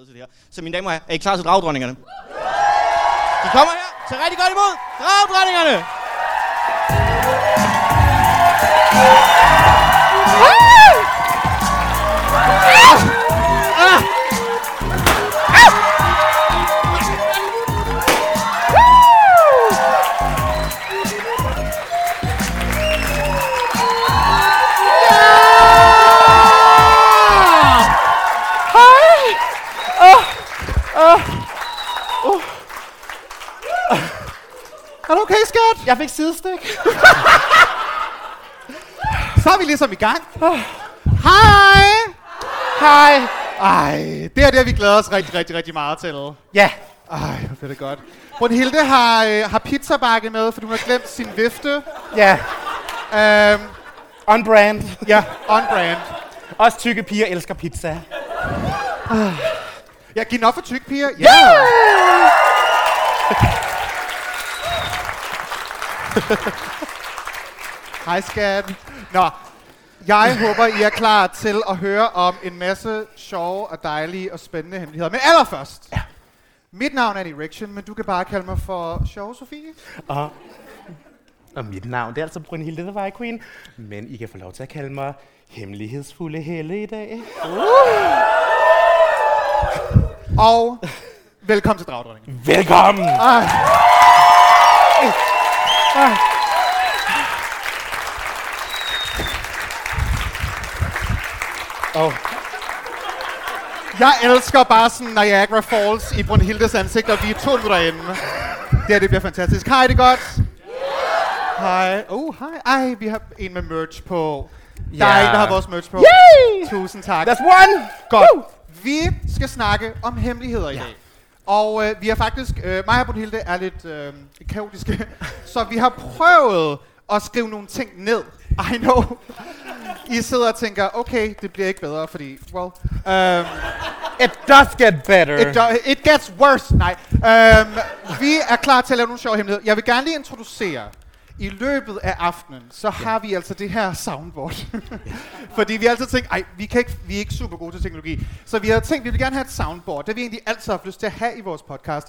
glade til det her. Så mine damer og herrer, er I klar til dragdronningerne? De kommer her. Tag rigtig godt imod dragdronningerne! Jeg fik sidestik. Så er vi ligesom i gang. Hej! Hej. Ej, det er det, vi glæder os rigtig, rigtig, rigtig meget til. Ja. Ej, hvor fedt det godt. Brunhilde har, øh, har pizzabakke med, for du har glemt sin vifte. Ja. Øhm, On brand. ja, on brand. Også tykke piger elsker pizza. Ja, giv den op for tyk piger. Ja! Hej skat. Nå, jeg håber, I er klar til at høre om en masse sjove og dejlige og spændende hemmeligheder. Men allerførst. Ja. Mit navn er Erection, men du kan bare kalde mig for Sjove Sofie. Og, og mit navn det er altså Brynhilde the White Queen. Men I kan få lov til at kalde mig hemmelighedsfulde Helle i dag. Og velkommen til Dragdronningen. Velkommen! Ej. Ej. Oh. Jeg elsker bare sådan Niagara Falls i Brunhildes ansigt, og vi er to minutter inde. Det her, det bliver fantastisk. Hej, det er godt? Hej. Oh, hej. Ej, vi har en med merch på. Der er en, der har vores merch på. Yay! Tusind tak. That's one! Godt. Woo! Vi skal snakke om hemmeligheder i dag. Og øh, vi har faktisk, øh, mig og Brunhilde er lidt øh, kaotiske, så vi har prøvet at skrive nogle ting ned. I know. I sidder og tænker, okay, det bliver ikke bedre, fordi, well, um, It does get better. it, do, it gets worse. Nej. Um, vi er klar til at lave nogle sjove hemmeligheder. Jeg vil gerne lige introducere. I løbet af aftenen, så har vi altså det her soundboard. Fordi vi har altid tænkt, ej, vi, kan ikke, vi er ikke super gode til teknologi. Så vi har tænkt, vi vil gerne have et soundboard. Det har vi egentlig altid haft lyst til at have i vores podcast.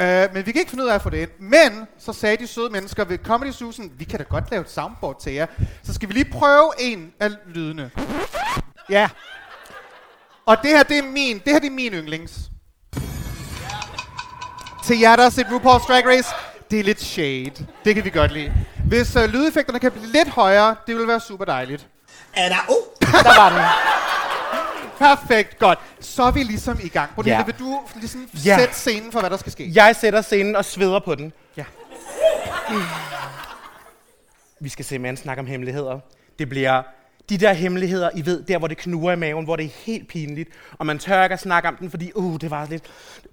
Uh, men vi kan ikke finde ud af at få det ind. Men så sagde de søde mennesker ved Comedy Susan, vi kan da godt lave et soundboard til jer. Så skal vi lige prøve en af lydene. Ja. Og det her, det er min, det her det er min yndlings. Til jer, der har set RuPaul's Drag Race, det er lidt shade. Det kan vi godt lide. Hvis uh, lydeffekterne kan blive lidt højere, det vil være super dejligt. Er der... Oh! Der var den. Perfekt, godt. Så er vi ligesom i gang. Brunhilde, Ja. vil du ligesom Ja. sætte scenen for, hvad der skal ske? Jeg sætter scenen og sveder på den. Ja. Vi skal simpelthen snakke om hemmeligheder. Det bliver de der hemmeligheder, I ved, der hvor det knurrer i maven, hvor det er helt pinligt, og man tør ikke at snakke om den, fordi uh, det var lidt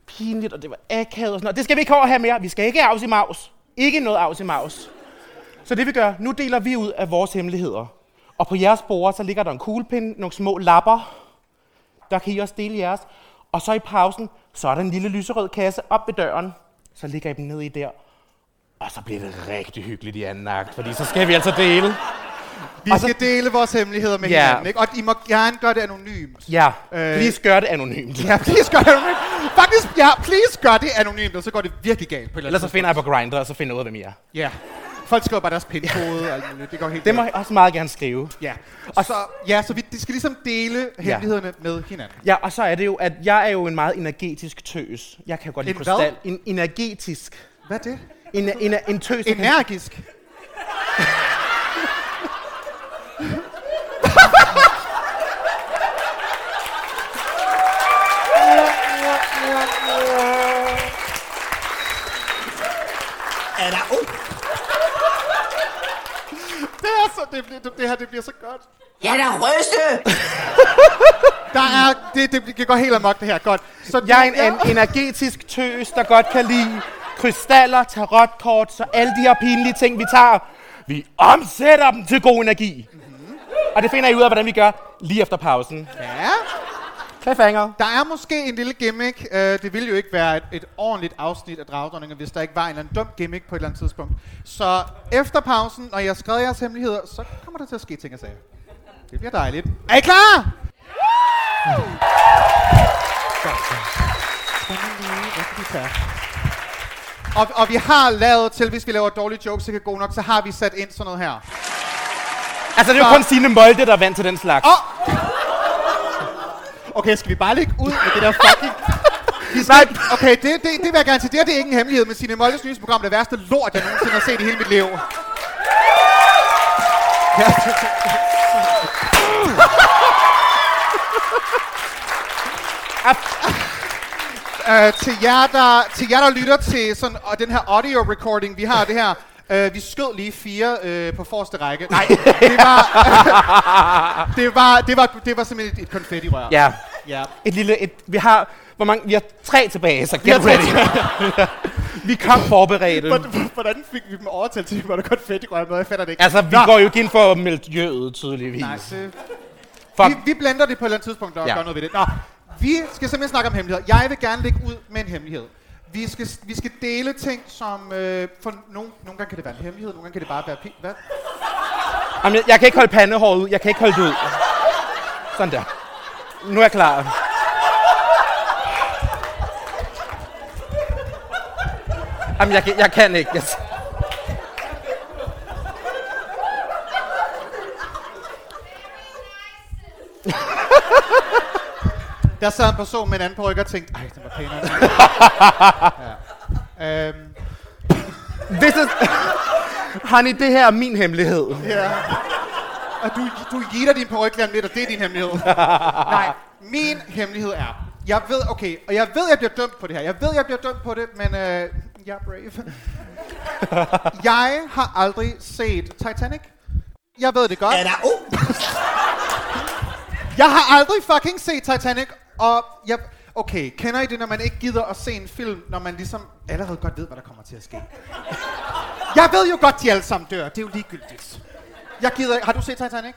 pinligt, og det var akavet og sådan noget. Det skal vi ikke over her mere. Vi skal ikke afs i maus. Ikke noget afs i maus. Så det vi gør, nu deler vi ud af vores hemmeligheder. Og på jeres bord, så ligger der en kuglepind, nogle små lapper. Der kan I også dele jeres. Og så i pausen, så er der en lille lyserød kasse op ved døren. Så ligger I dem ned i der. Og så bliver det rigtig hyggeligt i anden akt, fordi så skal vi altså dele. Vi Og så- skal dele vores hemmeligheder med Ja. hinanden, ikke? Og I må gerne gøre det anonymt. Ja, Øh. please gør det anonymt. Ja, please gør det anonymt. Faktisk, ja, please gør det anonymt, og så går det virkelig galt på eller Ellers så finder jeg på Grindr, og så finder jeg ud af, hvem I er. Ja. Folk skriver bare deres pindkode, og alt muligt. det går helt Det må jeg også meget gerne skrive. Ja. Og så, ja, så vi de skal ligesom dele hemmelighederne med hinanden. Ja, og så er det jo, at jeg er jo en meget energetisk tøs. Jeg kan godt lide En hvad? krystal. En energetisk. Hvad er det? En, en, en tøs. der kan- Energisk. Er der... Oh! Det er så, det, bliver, det, det her, det bliver så godt. Ja, der ryste! Der er, det, det, det går helt amok det her, godt. Så Jeg er en, ja. en energetisk tøs, der godt kan lide krystaller, tarotkort, så alle de her pinlige ting, vi tager, vi omsætter dem til god energi. Mm-hmm. Og det finder I ud af, hvordan vi gør lige efter pausen. Ja. Cliffhanger. Der er måske en lille gimmick. Uh, det ville jo ikke være et, et ordentligt afsnit af Dragdronninger, hvis der ikke var en eller anden dum gimmick på et eller andet tidspunkt. Så efter pausen, når jeg har skrevet jeres hemmeligheder, så kommer der til at ske ting og sager. Det bliver dejligt. Er I klar? Og, og vi har lavet til, hvis vi laver dårlige jokes, ikke er gode nok, så har vi sat ind sådan noget her. Altså, det er jo Så- kun Signe Molde, der er vant til den slags. Åh! Okay, skal vi bare lægge ud med det der fucking... Skal, Nej. okay, det, det, det vil jeg gerne sige. Det her det er ikke en hemmelighed, men Signe Moldes nyhedsprogram er det værste lort, jeg nogensinde har set i hele mit liv. Ja. Uh, til, jer, der, til jer, der lytter til sådan, og den her audio recording, vi har det her. Uh, vi skød lige fire uh, på forreste række. Nej, det var, det var, det var, det var simpelthen et, et konfettirør. Ja. Ja. Et lille... Et, vi har... Hvor mange? Vi har tre tilbage, så Vi har get tre ready. vi kom forberedt. Hvordan- Hvordan fik vi dem overtalt til, at der konfettirør med? Jeg fatter det ikke. Altså, vi Nå. går jo ikke ind for miljøet, tydeligvis. Nej, det, vi, vi blender det på et eller andet tidspunkt og Ja. gør noget ved det. Nå, vi skal simpelthen snakke om hemmeligheder. Jeg vil gerne lægge ud med en hemmelighed. Vi skal, vi skal dele ting, som øh, for nogle, nogle gange kan det være en hemmelighed, nogle gange kan det bare være... Hvad? Jamen, jeg, jeg kan ikke holde pandehåret ud. Jeg kan ikke holde det ud. Sådan der. Nu er jeg klar. Jamen, jeg, kan- jeg kan ikke. Jeg, Der sad en person med en anden peruk og tænkte, ej, den var pænere. end den." ja. Øhm, this is... Honey, det her er min hemmelighed. ja. Og du, du giver din peruk lige om lidt, og det er din hemmelighed. Nej, min hemmelighed er, jeg ved, okay, og jeg ved, jeg bliver dømt på det her. Jeg ved, jeg bliver dømt på det, men øh, jeg er brave. jeg har aldrig set Titanic. Jeg ved det godt. Er der O? Jeg har aldrig fucking set Titanic, og jeg... Okay, kender I det, når man ikke gider at se en film, når man ligesom allerede godt ved, hvad der kommer til at ske? Jeg ved jo godt, de alle sammen dør. Det er jo ligegyldigt. Jeg gider ikke... Har du set Titanic?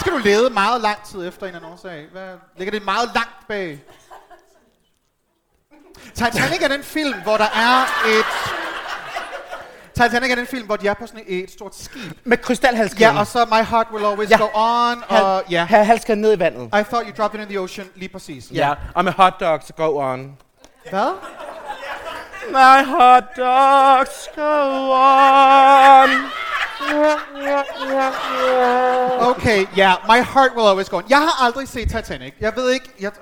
Skal du lede meget lang tid efter en eller anden årsag? Hvad, ligger det meget langt bag? Titanic er den film, hvor der er et... Titanic er den film, hvor de er på sådan et, et stort skib. Med krystalhalskæden. Ja, og så My Heart Will Always Ja. Go On, Hal, og ja. Halskæden ned i vandet. I Thought You Dropped It in the Ocean, lige præcis. Ja. Og med hot dogs, go on. Hvad? My hot dogs, go on. Okay, ja, yeah, My Heart Will Always Go On. Jeg har aldrig set Titanic. Jeg ved ikke, jeg...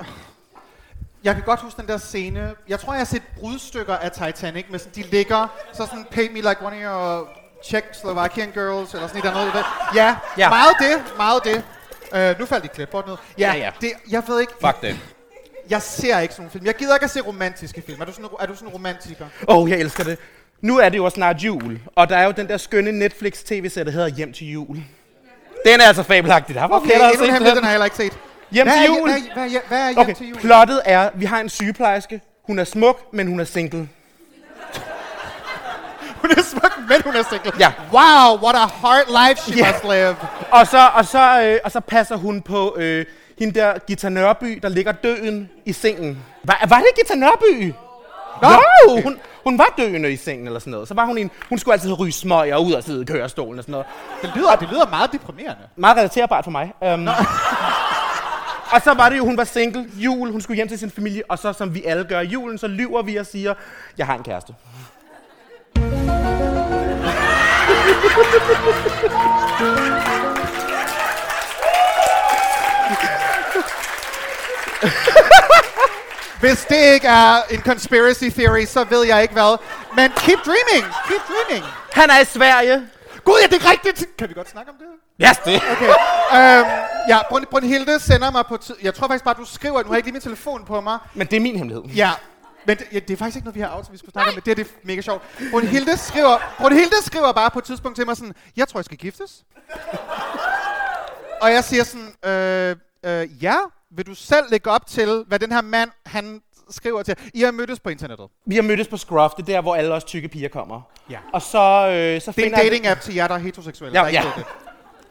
Jeg kan godt huske den der scene. Jeg tror, jeg har set brudstykker af Titanic, sådan, de ligger, så sådan, paint me like one of your Czechoslovakian girls, eller sådan et eller andet. Ja, ja. Ja. meget det, meget det. Uh, nu faldt de klipbord ned. Ja, Ja, ja. Det, jeg ved ikke, Fuck det. Jeg ser ikke sådan nogle film. Jeg gider ikke at se romantiske film. Er du sådan, er du sådan en romantiker? Åh, oh, jeg elsker det. Nu er det jo snart jul, og der er jo den der skønne Netflix tv-serie, der hedder Hjem til jul. Den er altså fabelagtig. Der var Okay, flere, der har set den den. har jeg heller ikke set. Hjem hvad til jul. Hvad, er- hvad, er- hvad er hjem Okay, til jul? plottet er, vi har en sygeplejerske. Hun er smuk, men hun er single. Hun er smuk, men hun er single. Ja. Wow, what a hard life she Ja. must live. Og så, og så, øh, og så passer hun på øh, hende der Gita Nørby, der ligger døden i sengen. Var, var det Gita Nørby? Jo, hun, hun var døende i sengen eller sådan noget. Så var hun en, hun skulle altid ryge smøg og ud og sidde i kørestolen og sådan noget. Det lyder, det lyder meget deprimerende. Meget relaterbart for mig. Um, og så var det jo, hun var single, jul, hun skulle hjem til sin familie, og så som vi alle gør i julen, så lyver vi og siger, jeg har en kæreste. Hvis det ikke er en conspiracy theory, så ved jeg ikke hvad. Men keep dreaming, keep dreaming. Han er i Sverige. Gud, ja, det er rigtigt. Kan vi godt snakke om det? Yes, det. Okay. øhm, ja, Brun- Brunhilde sender mig på tid. Jeg tror faktisk bare, du skriver, nu har jeg ikke lige min telefon på mig. Men det er min hemmelighed. Ja, men det, ja, det er faktisk ikke noget, vi har aftalt, vi skulle snakke om, men det er det er mega sjovt. Brunhilde skriver, Brunhilde skriver bare på et tidspunkt til mig sådan, jeg tror, jeg skal giftes. og jeg siger sådan, øh, øh, ja, vil du selv lægge op til, hvad den her mand, han skriver til? I har mødtes på internettet. Vi har mødtes på Scruff, det er der, hvor alle os tykke piger kommer. Ja. Og så, øh, så Det er finder en jeg- dating-app til jer, der er heteroseksuelle. Ja, der ikke ja. ved det.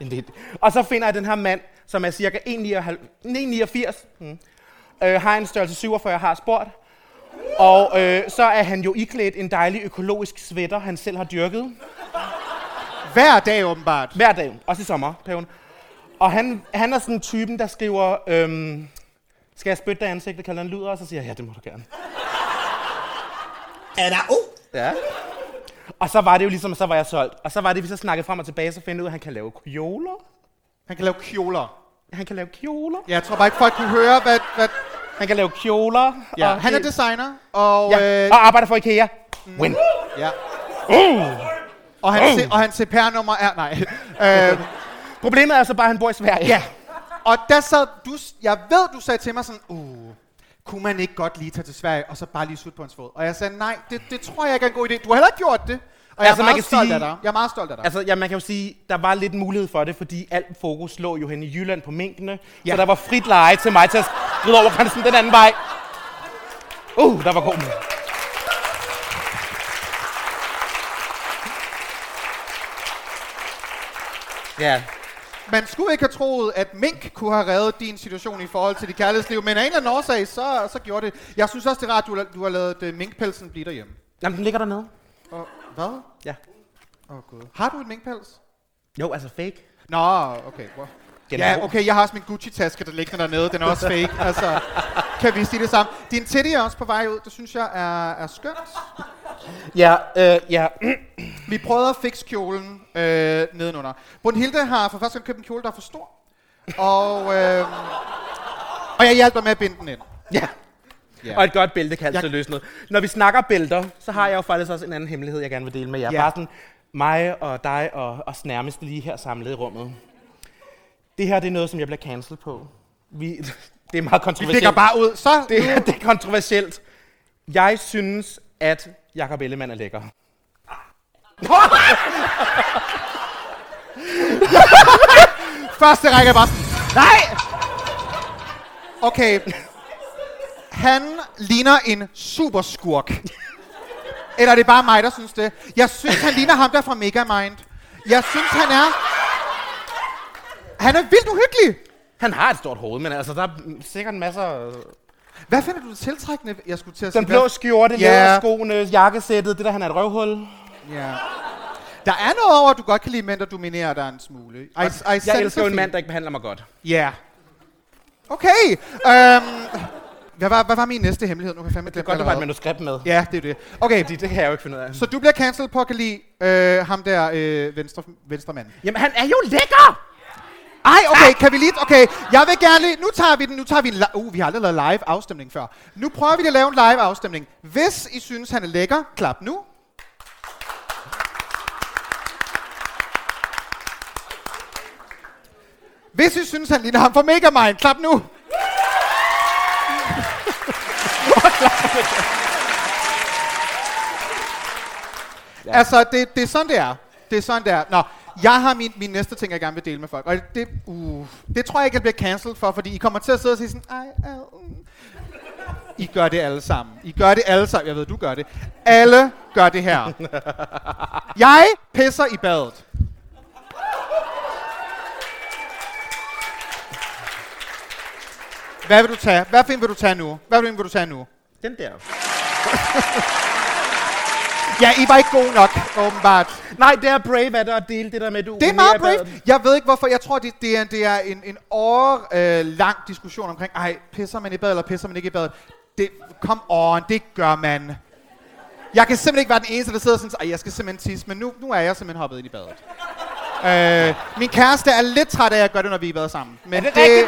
Indeed. Og så finder jeg den her mand, som er cirka 1,89, mm. øh, har en størrelse 47, jeg har spurgt. Og øh, så er han jo iklædt en dejlig økologisk sweater, han selv har dyrket. Hver dag åbenbart. Hver dag, også i sommerperioden. Og han, han er sådan typen, der skriver, øhm, skal jeg spytte dig i ansigtet, kalder han luder, og så siger jeg, ja, det må du gerne. Er der O? Ja. Og så var det jo ligesom, så var jeg solgt. Og så var det, vi så snakkede frem og tilbage, så fandt jeg ud af, at han kan lave kjoler. Han kan lave kjoler. Han kan lave kjoler. Ja, jeg tror bare ikke, folk kunne høre, hvad... hvad Han kan lave kjoler. ja. og Han er designer, og... Ja, Øh, og arbejder for IKEA. Win. ja. Og hans, og hans CPR-nummer er... Nej. øh, Problemet er så bare, at han bor i Sverige. ja. Og der sad... Du, jeg ved, du sagde til mig sådan... Uh, kunne man ikke godt lige tage til Sverige, og så bare lige sutte på hans fod? Og jeg sagde, nej, det, det tror jeg ikke er en god idé. Du har heller ikke gjort det. Og jeg Altså, er man meget kan stolt sige- af dig. Jeg er meget stolt af dig. Altså, ja, man kan jo sige, der var lidt mulighed for det, fordi alt fokus lå jo hen i Jylland på minkene. Ja. Så der var frit leje til mig til at skride over grænsen den anden vej. Uh, der var god. Ja, Man skulle ikke have troet, at mink kunne have reddet din situation i forhold til dit kærlighedsliv, men af en eller anden årsag, så, så gjorde det. Jeg synes også, det er rart, du, har- du har lavet uh, minkpelsen blive derhjemme. Jamen, den ligger dernede. Og, hvad? Ja. Åh, oh, gud. Har du et minkpels? Jo, altså fake. Nå, okay. Wow. Den Ja, okay, jeg har også min Gucci-taske, der ligger dernede. Den er også fake. altså, kan vi sige det samme? Din titty er også på vej ud. Det synes jeg er, er skønt. Ja, øh, ja. Vi prøvede at fikse kjolen øh, nedenunder. Brunhilde har for første gang købt en kjole, der er for stor. Og, øh, og jeg hjalp dig med at binde den ind. ja. Ja. Og et godt bælte kan Jeg- altid løse noget. Når vi snakker bælter, så har jeg jo faktisk også en anden hemmelighed, jeg gerne vil dele med jer. Ja. Bare sådan mig og dig og os nærmeste lige her samlet i rummet. Det her det er noget, som jeg bliver cancelled på. Vi, det er meget Vi kontroversielt. ligger bare ud. Så det, er, det er kontroversielt. Jeg synes, at Jakob Ellemann er lækker. Første række er bare sådan, nej! Okay. Han ligner en superskurk. Eller er det bare mig, der synes det? Jeg synes, han ligner ham der fra Megamind. Jeg synes, han er... Han er vildt uhyggelig. Han har et stort hoved, men altså, der er sikkert masser... Hvad finder du tiltrækkende? Jeg skulle til at Den sige, blå hvad- skjorte, Ja. skoene, jakkesættet, det der, han er et røvhul. Ja. Der er noget over, at du godt kan lide mænd, der dominerer dig en smule. I, I Jeg elsker jo en mand, der ikke behandler mig godt. Ja. Okay. Um, hvad, var, hvad var min næste hemmelighed? Nu kan jeg fandme Det er glemme godt, du har et allerede. manuskript med. Ja, det er det. Okay, Fordi det kan jeg jo ikke finde ud af. så du bliver cancelled på at kan lide øh, ham der øh, venstre, venstre mand. Jamen, han er jo lækker! Ej, okay, kan vi lige... Okay, jeg vil gerne lige... Nu tager vi den. Nu tager vi en... li- Uh, vi har aldrig lavet live afstemning før. Nu prøver vi at lave en live afstemning. Hvis I synes, han er lækker, klap nu. Hvis I synes, han ligner ham fra Megamind, klap nu. Altså, det, det er sådan, det er. Det er sådan, det er. Nå, jeg har min, min næste ting, jeg gerne vil dele med folk. Og det, uh, det tror jeg ikke, jeg bliver cancelled for, fordi I kommer til at sidde og sige sådan, ej, ej. I gør det alle sammen. I gør det alle sammen. Jeg ved, du gør det. Alle gør det her. Jeg pisser i badet. Hvad vil du tage? Hvad film vil du tage nu? Hvad film vil du tage nu? Den der. Ja, I var ikke gode nok, åbenbart. Nej, det er brave dig at dele det der med, at du Det er meget brave. Jeg ved ikke hvorfor. Jeg tror, det, det er, det er en, en år øh, lang diskussion omkring, ej, pisser man i badet, eller pisser man ikke i badet? Det, come on, det gør man. Jeg kan simpelthen ikke være den eneste, der sidder sådan, ej, jeg skal simpelthen tisse, men nu, nu er jeg simpelthen hoppet ind i badet. øh, min kæreste er lidt træt af, at jeg gør det, når vi er i bad sammen. Men Er det rigtigt?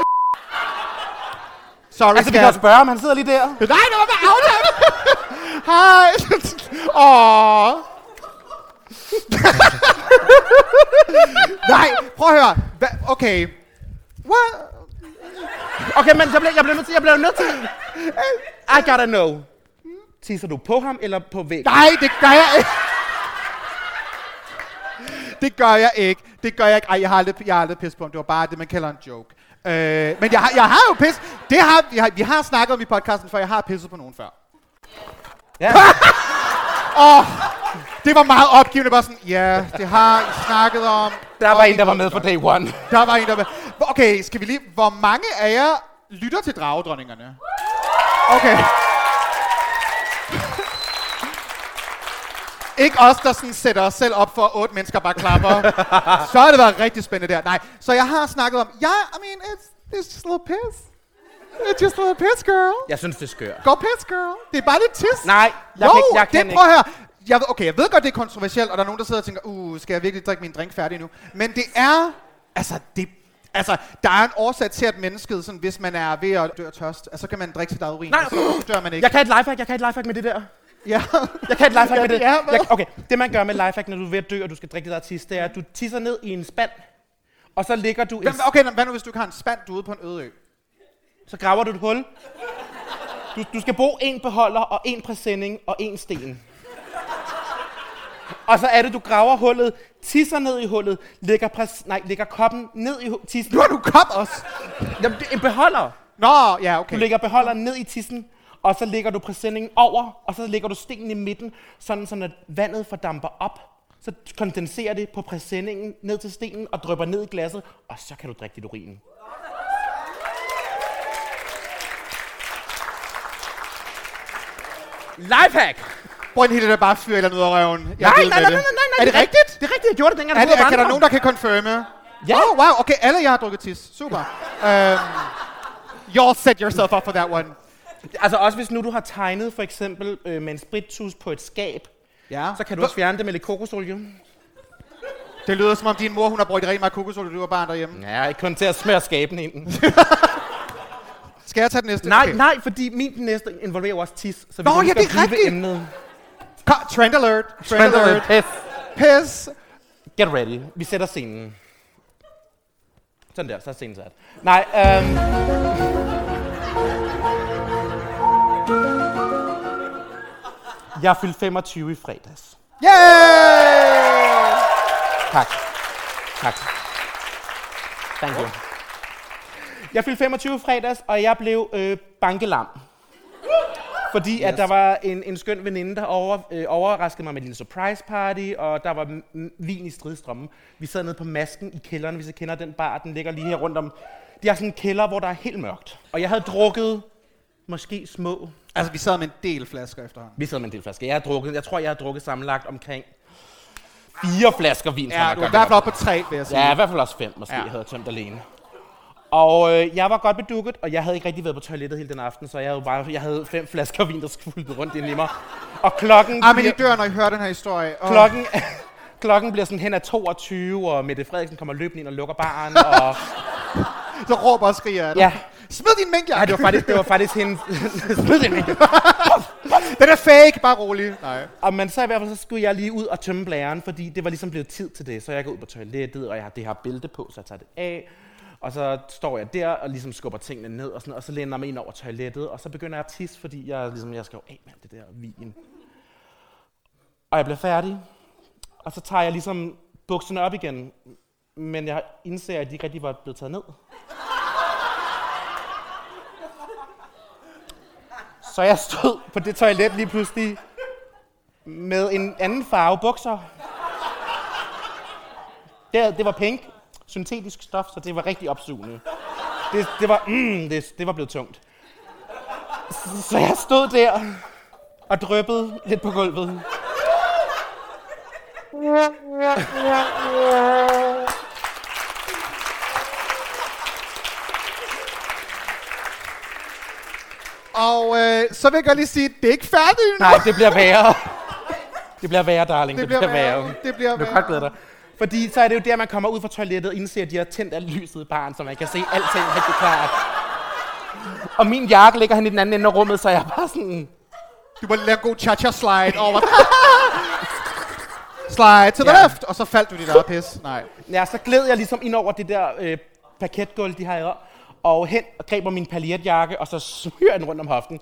Sorry, Altså, vi kan spørge ham, han sidder lige der. Nej, det var med aftale! Hej! Åh! Nej, prøv at høre. Hva? Okay. What? Okay, men jeg bliver, jeg bliver nødt til, jeg bliver nødt til. I gotta know. Tisser du på ham eller på væggen? Nej, det gør jeg ikke. Det gør jeg ikke. Det gør jeg ikke. Ej, jeg har aldrig, jeg har aldrig pisset på ham. Det var bare det, man kalder en joke. Øh, men jeg har, jeg har jo pis. Det har, vi, har, vi har snakket om i podcasten før. Jeg har pisset på nogen før. Ja. Det var meget opgivende. Bare sådan, ja, det har I snakket om. Der var en, der var med fra godt. day one. Der var en, der var... Okay, skal vi lige... Hvor mange af jer lytter til dragedronningerne? Okay. Ikke os, der sådan sætter os selv op for, otte mennesker bare klapper. så har det været rigtig spændende der. Nej, så jeg har snakket om, ja, yeah, I mean, it's, it's just a little piss. It's just a piss, girl. Jeg synes, det er skørt. Go piss, girl. Det er bare lidt tis. Nej, jeg jo, kan ikke. Jeg kan det, ikke. prøv her. Jeg, ved- okay, jeg ved godt, det er kontroversielt, og der er nogen, der sidder og tænker, uh, skal jeg virkelig drikke min drink færdig nu? Men det er, altså, det, altså, der er en årsag til, at mennesket, sådan, hvis man er ved at dø af tørst, altså, så kan man drikke sit eget urin, Nej, og så dør man ikke. Jeg kan et lifehack, jeg kan et lifehack med det der. Ja. Jeg kan et lifehack med det. Ja, jeg, okay, det man gør med lifehack, når du er ved at dø, og du skal drikke det der tis, det er, at du tisser ned i en spand, og så ligger du, en, Hvem- Okay, hvad nu, hvis du ikke har en spand, du er ude på en øde ø? Så graver du et hul. Du, du skal bruge en beholder, og en præsending, og en sten. Og så er det, du graver hullet, tisser ned i hullet, lægger, præs, nej, lægger koppen ned i tissen. Nu har du kop også. Jamen, det er en beholder. Nå, ja, Du okay. lægger beholderen ned i tissen, og så lægger du præsendingen over, og så lægger du stenen i midten, sådan, sådan at vandet fordamper op. Så kondenserer det på præsendingen ned til stenen og drypper ned i glasset, og så kan du drikke dit urin. Lifehack! Brøndhilde, der bare fyrer eller ud af røven. Jeg Nej, nej, nej, nej, det. nej, nej, Er det er- rigtigt? Det er rigtigt, jeg gjorde det dengang. Er, jeg det, i kan der nogen, der kan confirme? Ja. Oh, wow, okay, alle jer har drukket tis. Super. um, y'all set yourself up for that one. Altså også hvis nu du har tegnet for eksempel øh, med en sprittus på et skab, Ja. så kan du også fjerne det med lidt kokosolie. Det lyder som om din mor, hun har brugt rigtig meget kokosolie, du var barn derhjemme. Ja, ikke kun til at smøre skaben ind. Skal jeg tage den næste? Nej, Okay. nej, fordi min den næste involverer jo også tis. Så vi Nå, ja, skal det er rigtigt. Emnet. Kom, trend alert. Trend, alert. Piss. Piss. Get ready. Vi sætter scenen. Sådan der, så er scenen sat. Nej, øhm... Jeg er fyldt 25 i fredags. Yay! Tak. Tak. Thank you. Jeg fyldte 25 i fredags, og jeg blev øh, bankelam. Fordi yes. at der var en, en skøn veninde, der over, øh, overraskede mig med en lille surprise party, og der var vin i stridstrømmen. Vi sad nede på masken i kælderen, hvis I kender den bar, den ligger lige her rundt om. De har sådan en kælder, hvor der er helt mørkt. Og jeg havde drukket måske små Altså, vi sad med en del flasker efterhånden. vi sidder med en del flasker. Jeg har drukket, jeg tror, jeg har drukket sammenlagt omkring fire flasker vin. Ja, du er i hvert fald oppe på tre, vil jeg sige. Ja, i hvert fald også fem måske, ja. jeg havde tømt alene. Og øh, jeg var godt bedukket, og jeg havde ikke rigtig været på toilettet hele den aften, så jeg havde, bare, jeg havde fem flasker vin, der skulle rundt ind i mig. Og klokken, Ah, men I dør, når I hører den her historie. Oh. klokken, klokken bliver sådan hen ad 22, og Mette Frederiksen kommer løbende ind og lukker baren, og Så råber og skriger af ja, Smid din minkjakke! ja det, var faktisk, det var faktisk hende. Smid det, Mikkel. Den er fake, bare rolig. Nej. Og men så i hvert fald, så skulle jeg lige ud og tømme blæren, fordi det var ligesom blevet tid til det. Så jeg går ud på toilettet, og jeg har det her bælte på, så jeg tager det af. Og så står jeg der og ligesom skubber tingene ned, og, sådan, og så læner jeg mig ind over toilettet, og så begynder jeg at tisse, fordi jeg, ligesom, jeg skal jo af med alt det der vin. Og jeg bliver færdig, og så tager jeg ligesom bukserne op igen, men jeg indser, at de ikke rigtig var blevet taget ned. Så jeg stod på det toilet lige pludselig med en anden farve bukser. Det, det var pink, syntetisk stof, så det var rigtig opsugende. Det, det, var, mm, det, det var blevet tungt. Så, jeg stod der og dryppede lidt på gulvet. Og øh, så vil jeg godt lige sige, det er ikke færdigt nu. Nej, det bliver værre. Det bliver værre, darling. det bliver værre. Det bliver Du kan værre. godt glæde dig. Fordi så er det jo der, man kommer ud fra toilettet og indser, at de har tændt alt lyset i baren, så man kan se alting rigtig klart. Og min jakke ligger hen i den anden ende af rummet, så jeg er bare sådan... Du må lave god cha-cha slide over. slide to the Ja. left, og så faldt du dit eget pis. Nej. Ja, så gled jeg ligesom ind over det der øh, parketgulv, de har og hen og griber min paljetjakke, og så smyrer den rundt om hoften.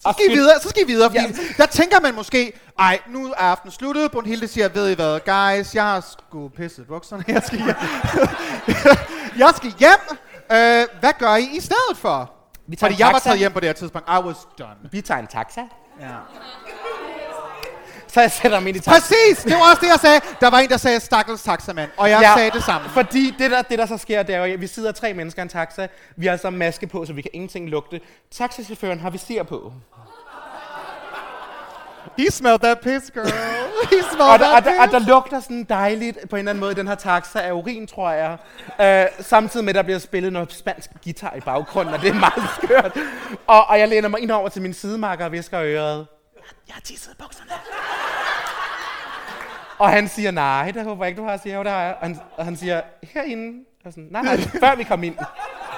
Så skal I videre, så skal I videre, fordi ja. der tænker man måske, ej, nu er aftenen sluttet, Brunhilde siger, ved I hvad, guys, jeg har sgu pisset bukserne, jeg skal hjem. jeg skal hjem. Øh, hvad gør I i stedet for? Vi tager Fordi jeg var taxa. taget hjem på det her tidspunkt. I was done. Vi tager en taxa, Ja. Så jeg sætter mig ind i taxa. Præcis, det var også det, jeg sagde. Der var en, der sagde, stakkels taxamand, og jeg ja. sagde det samme. Fordi det der, det der så sker, det er jo, at vi sidder tre mennesker i en taxa. Vi har altså maske på, så vi kan ingenting lugte. Taxachaufføren har visir på. He smelled that piss, girl. He smelled Og der, og, that der, og der lugter sådan dejligt på en eller anden måde den her taxa af urin, tror jeg. Øh, samtidig med, at der bliver spillet noget spansk guitar i baggrunden, og det er meget skørt. Og, og jeg læner mig ind over til min sidemarker og visker øret. Jeg har tisset i bukserne. Og han siger, nej, det håber jeg ikke, du har. Siger, jo, det har jeg. Og han, og han siger, herinde. Og sådan, nej, nej, før vi kom ind.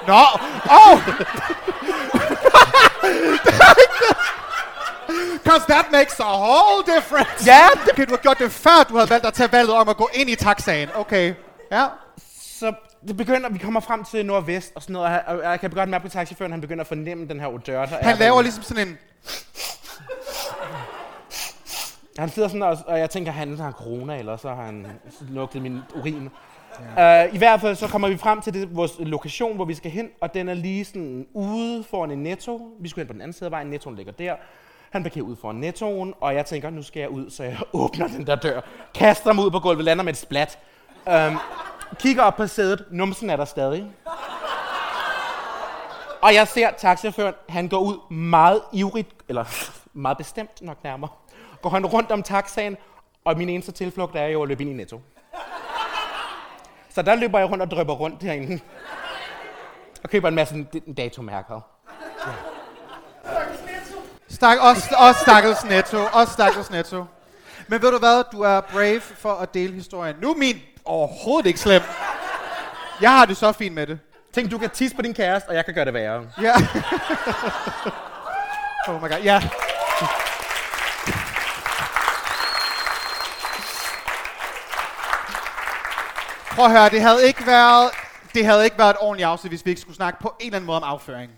Nå, oh! Because that makes a whole difference. Ja, Okay, du har gjort det før, du havde valgt at tage valget om at gå ind i taxaen. Okay, ja. Så det begynder, vi kommer frem til nordvest og sådan noget, og jeg- kan godt mærke på taxiføren, han begynder at fornemme den her odør, der er Han laver derude. ligesom sådan en... Han sidder sådan, og, og jeg tænker, han har corona, eller så har han lugtet min urin. Ja. Uh, I hvert fald så kommer vi frem til det, vores lokation, hvor vi skal hen, og den er lige sådan ude foran en netto. Vi skulle hen på den anden side af vejen, nettoen ligger der. Han parkerer ud foran nettoen, og jeg tænker, nu skal jeg ud, så jeg åbner den der dør, kaster mig ud på gulvet, lander med et splat. Um, kigger op på sædet, numsen er der stadig. Og jeg ser taxichaufføren, han går ud meget ivrigt, eller meget bestemt nok nærmere, går han rundt om taxaen, og min eneste tilflugt er jo at løbe ind i Netto. Så der løber jeg rundt og drøber rundt herinde. Og køber en masse datomærker. Stak, også, også stakkels netto. Også stakkels netto. Men ved du hvad? Du er brave for at dele historien. Nu er min overhovedet ikke slem. Jeg har det så fint med det. Tænk, du kan tisse på din kæreste, og jeg kan gøre det værre. Ja. oh my god, ja. Prøv at høre, det havde ikke været, det havde ikke været et ordentligt afsnit, hvis vi ikke skulle snakke på en eller anden måde om afføring.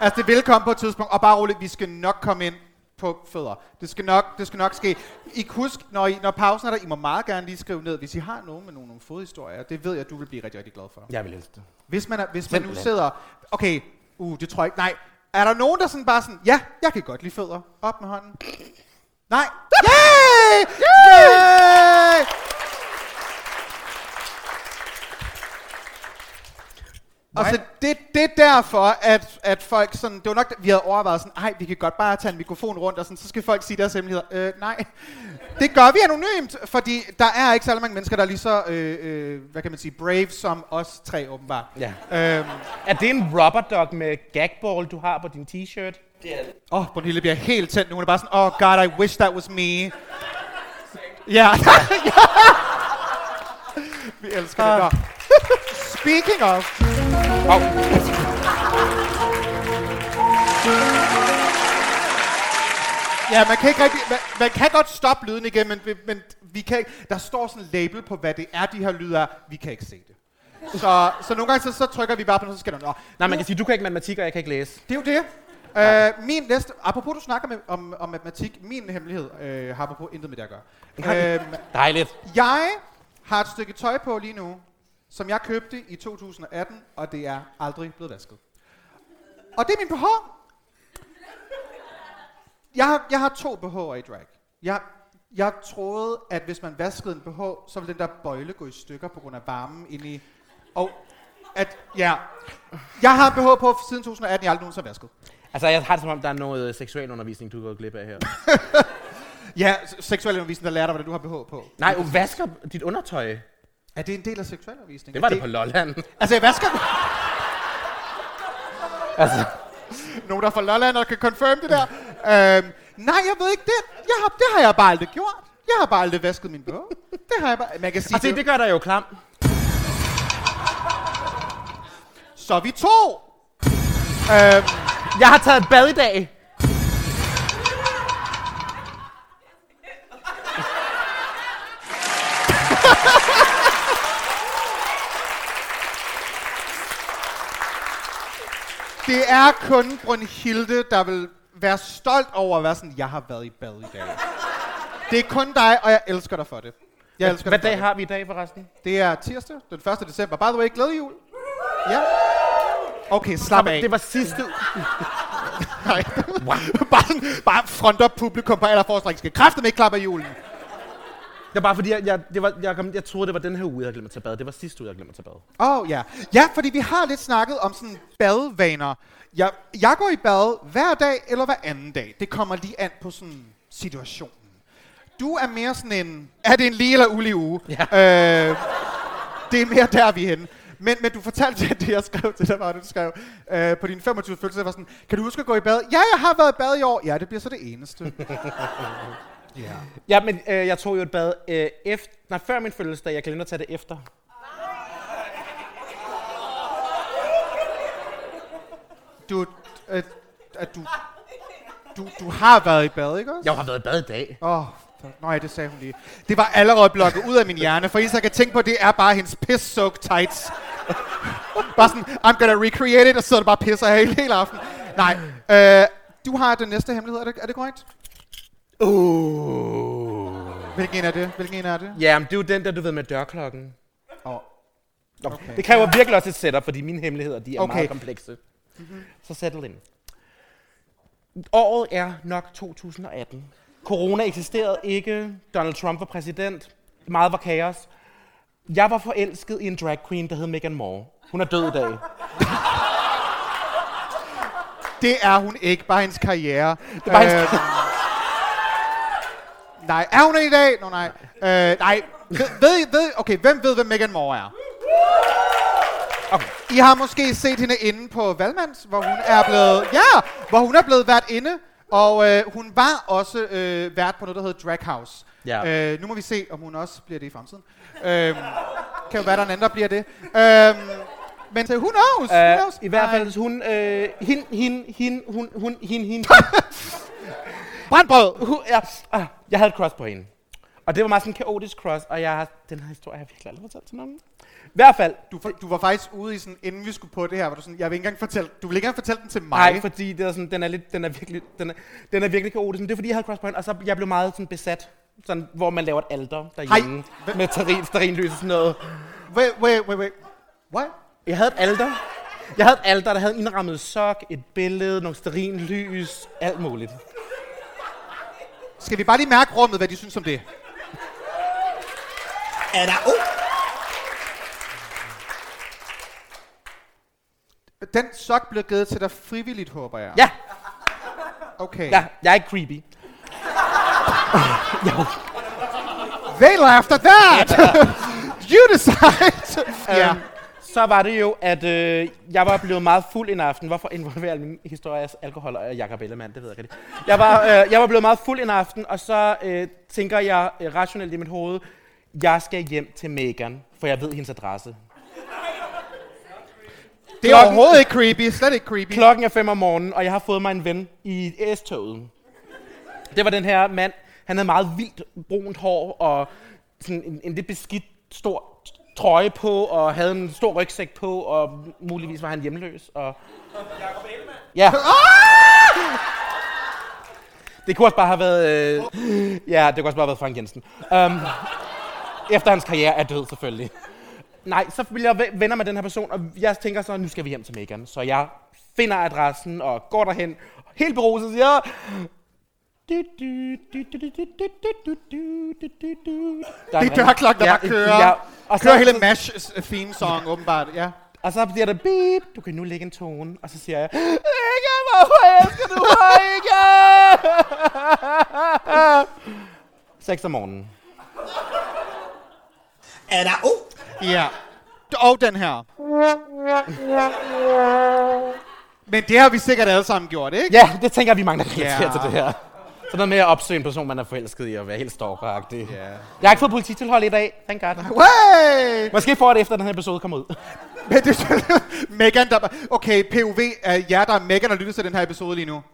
Altså, det vil komme på et tidspunkt, og bare roligt, vi skal nok komme ind på fødder. Det skal nok, det skal nok ske. I kan huske, når, I, når pausen er der, I må meget gerne lige skrive ned, hvis I har nogen med nogle, nogle fodhistorier. Det ved jeg, du vil blive rigtig, rigtig glad for. Jeg vil elske det. Hvis man, er, hvis man nu sidder... Okay, uh, det tror jeg ikke. Nej. Er der nogen, der sådan bare sådan... Ja, jeg kan godt lide fødder. Op med hånden. Nej. Yay! Yay! Og så det, det er derfor, at, at folk sådan, det var nok, vi havde overvejet sådan, ej, vi kan godt bare tage en mikrofon rundt, og sådan, så skal folk sige deres hemmeligheder. Øh, nej, det gør vi anonymt, fordi der er ikke så mange mennesker, der er lige så, øh, øh, hvad kan man sige, brave som os tre åbenbart. Ja. Øhm, Er det en rubber dog med gagball, du har på din t-shirt? Åh, oh, Brunhilde bliver helt tændt nu. Hun er bare sådan, oh god, I wish that was me. Ja. ja. Vi elsker det. Speaking of, Oh. ja, man kan ikke rigtig, man, man kan godt stoppe lyden igen, men, men vi kan ikke, der står sådan en label på, hvad det er, de her lyde er. Vi kan ikke se det. Så, så nogle gange, så, så trykker vi bare på noget, så skal der, nå. Nej, man kan sige, du kan ikke matematik, og jeg kan ikke læse. Det er jo det. Uh, min næste, apropos du snakker med, om, om matematik, min hemmelighed uh, har apropos intet med det at gøre. Uh, Dejligt. Jeg har et stykke tøj på lige nu, som jeg købte i 2018, og det er aldrig blevet vasket. Og det er min BH. Jeg har, jeg har to BH'er i drag. Jeg, jeg troede, at hvis man vaskede en BH, så ville den der bøjle gå i stykker på grund af varmen inde i... Og at, ja. Jeg har BH på siden 2018, jeg har aldrig nogensinde vasket. Altså, jeg har det som om, der er noget seksuel undervisning, du gået glip af her. Ja, seksuel undervisning, der lærer dig, hvordan du har BH på. Nej, du vasker dit undertøj. Er det en del af seksuel undervisning? Det var det på Lolland. Altså, jeg vasker altså, Nogen, der er fra Lolland, og kan confirm det der. Øhm, nej, jeg ved ikke det. Jeg har, det har jeg bare aldrig gjort. Jeg har bare aldrig vasket min bog. Det har jeg bare... Man kan sige, se, det, det gør dig jo klam. Så er vi to. Øhm, Jeg har taget et bad i dag. Det er kun Brunhilde, der vil være stolt over at være sådan, jeg har været i bad i dag. Det er kun dig, og jeg elsker dig for det. Jeg elsker Hvad dig for dag det. har vi i dag forresten? Det er tirsdag, den 1. december. By the way, glædelig jul. Ja. Okay, slap af. Det var sidste... Nej. bare, sådan, bare front up publikum på allerforrest skal kræfte ikke klappe af julen. Det var bare fordi, jeg, jeg, det var, jeg, kom, jeg troede, det var den her uge, jeg glemt at tage bad. Det var sidste uge, jeg havde glemt at tage bad. Åh, oh, ja. Ja, fordi vi har lidt snakket om sådan badevaner. Jeg, jeg går i bad hver dag eller hver anden dag. Det kommer lige an på sådan situationen. Du er mere sådan en... Er det en lige eller ulig uge? Ja. Øh, det er mere der, vi er henne. Men, men du fortalte det, jeg skrev til dig, var, du skrev øh, på din 25 fødselsdag, var sådan, kan du huske at gå i bad? Ja, jeg har været i bad i år. Ja, det bliver så det eneste. Ja. Ja, men øh, jeg tog jo et bad øh, efter, nej, før min fødselsdag. Jeg glemte at tage det efter. Du, øh, at du, du, du har været i bad, ikke også? Jeg har været i bad i dag. Åh, oh, nej, det sagde hun lige. Det var allerede blokket ud af min hjerne, for eneste jeg kan tænke på, det er bare hendes piss-soaked tights. bare sådan, I'm gonna recreate it, og så sidder du bare og pisser hele, hele aften. Nej, øh, du har den næste hemmelighed, er det, er det korrekt? Uh. Hvilken en er det? Hvilken en er det? Ja, men det er jo den der, du ved, med dørklokken. Oh. Okay. Det kræver virkelig også et setup, fordi mine hemmeligheder, de er Okay. meget komplekse. Mm-hmm. Så settle in. Året er nok 2018. Corona eksisterede ikke. Donald Trump var præsident. Meget var kaos. Jeg var forelsket i en drag queen, der hed Meghan Moore. Hun er død i dag. Det er hun ikke, bare hendes karriere. Det er bare hendes Nej, er hun det i dag? Nå, nej. Øh, nej, ved, ved, okay, hvem ved, hvem Meghan Moore er? Okay. I har måske set hende inde på Valmands, hvor hun er blevet, ja, hvor hun er blevet vært inde, og øh, hun var også øh, vært på noget, der hedder Drag House. Ja. Øh, nu må vi se, om hun også bliver det i fremtiden. Øh, kan jo være, der er en anden, der bliver det. Øh, men who knows? who Uh, knows? I hvert fald, hun, øh, hende, hende, hende, hun, hun, hende, hende, Brandbrød! hun, ja, ah, jeg havde et crush på hende. Og det var meget sådan en kaotisk crush, og jeg har, den her historie har jeg virkelig aldrig fortalt til nogen. I hvert fald, Du, for, du var faktisk ude i sådan, inden vi skulle på det her, var du sådan, jeg vil ikke engang fortælle, du vil ikke engang fortælle den til mig. Nej, fordi det er sådan, den er lidt, den er virkelig, den er, den er virkelig kaotisk. Men det er fordi, jeg havde crush på hende, og så jeg blev meget sådan besat. Sådan, hvor man laver et alter derhjemme. Hej. Med terrin, sterinlys og sådan noget. Wait, wait, wait, wait. What? Jeg havde et alter. Jeg havde et alter, der havde en indrammet sok, et billede, nogle sterinlys, alt muligt. Skal vi bare lige mærke rummet, hvad de synes om det? Er der oh? Den sok blev givet til dig frivilligt, håber jeg. Ja, Okay. ja, jeg er ikke creepy. They laughed at that! you decide! ja. Øhm, så var det jo, at øh, jeg var blevet meget fuld en aften. Hvorfor involverer min historie alkohol og Jacob Ellemann? Det ved jeg ikke. Jeg var, øh, jeg var blevet meget fuld en aften, og så øh, tænker jeg øh, rationelt i mit hoved, jeg skal hjem til Megan, for jeg ved hendes adresse. Det er Klokken- overhovedet ikke creepy. Slet ikke creepy. Klokken er 5 om morgenen, og jeg har fået mig en ven i S-toget. Det var den her mand. Han havde meget vildt brunt hår og sådan en, en lidt beskidt stor trøje på, og havde en stor rygsæk på, og muligvis var han hjemløs. Og... Ja. Det kunne også bare have været... Øh... Ja, det kunne også bare have været Frank Jensen. Um, efter hans karriere er død, selvfølgelig. Nej, så vil jeg ve- venner med den her person, og jeg tænker så, nu skal vi hjem til Megan. Så jeg finder adressen og går derhen, helt beruset siger... Der Det er dørklokken, der Ja, bare kører. Ja, og så, Kører hele MASH theme song, åbenbart. Ja. og så bliver der beep, du kan nu lægge en tone, og så siger jeg, ikke, hvorfor elsker du mig ikke? 6 om morgenen. Er der oh? Ja. Og den her. Men det har vi sikkert alle sammen gjort, ikke? Ja, det tænker jeg, vi mange, der kan yeah. til det her. Så noget med at opsøge en person, man er forelsket i, og være helt stalkeragtig. Ja. Jeg har ikke fået polititilhold i dag, thank God. Way! Måske får det efter, den her episode kommer ud. Men det Megan, der... Okay, POV er jer, der er Megan og lytter til den her episode lige nu.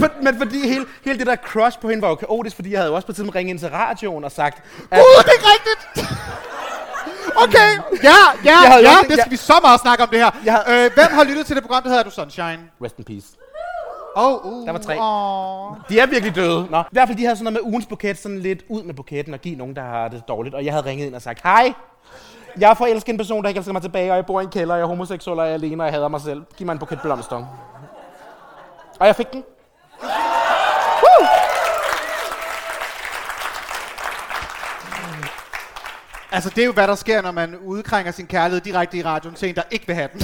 Men, men fordi hele, hele det der crush på hende var jo kaotisk, fordi jeg havde jo også på tiden ringet ind til radioen og sagt, at Gud, det er ikke rigtigt! Okay, ja, ja, Jeg ja, også- det skal jeg- vi så meget snakke om det her. Jeg Øh, hvem har lyttet til det program, der hedder Du Sunshine? rest in peace. Oh, uh, Der var tre. Åh. De er virkelig døde. Nå. I hvert fald, de havde sådan noget med ugens buket, sådan lidt ud med buketten og give nogen, der har det dårligt. Og jeg havde ringet ind og sagt, hej, jeg er forelsket en person, der ikke elsker mig tilbage, og jeg bor i en kælder, og jeg er homoseksuel, og jeg er alene, og jeg hader mig selv. Giv mig en buket blomster. Og jeg fik den. Altså, det er jo, hvad der sker, når man udkrænger sin kærlighed direkte i radioen til en, der ikke vil have den.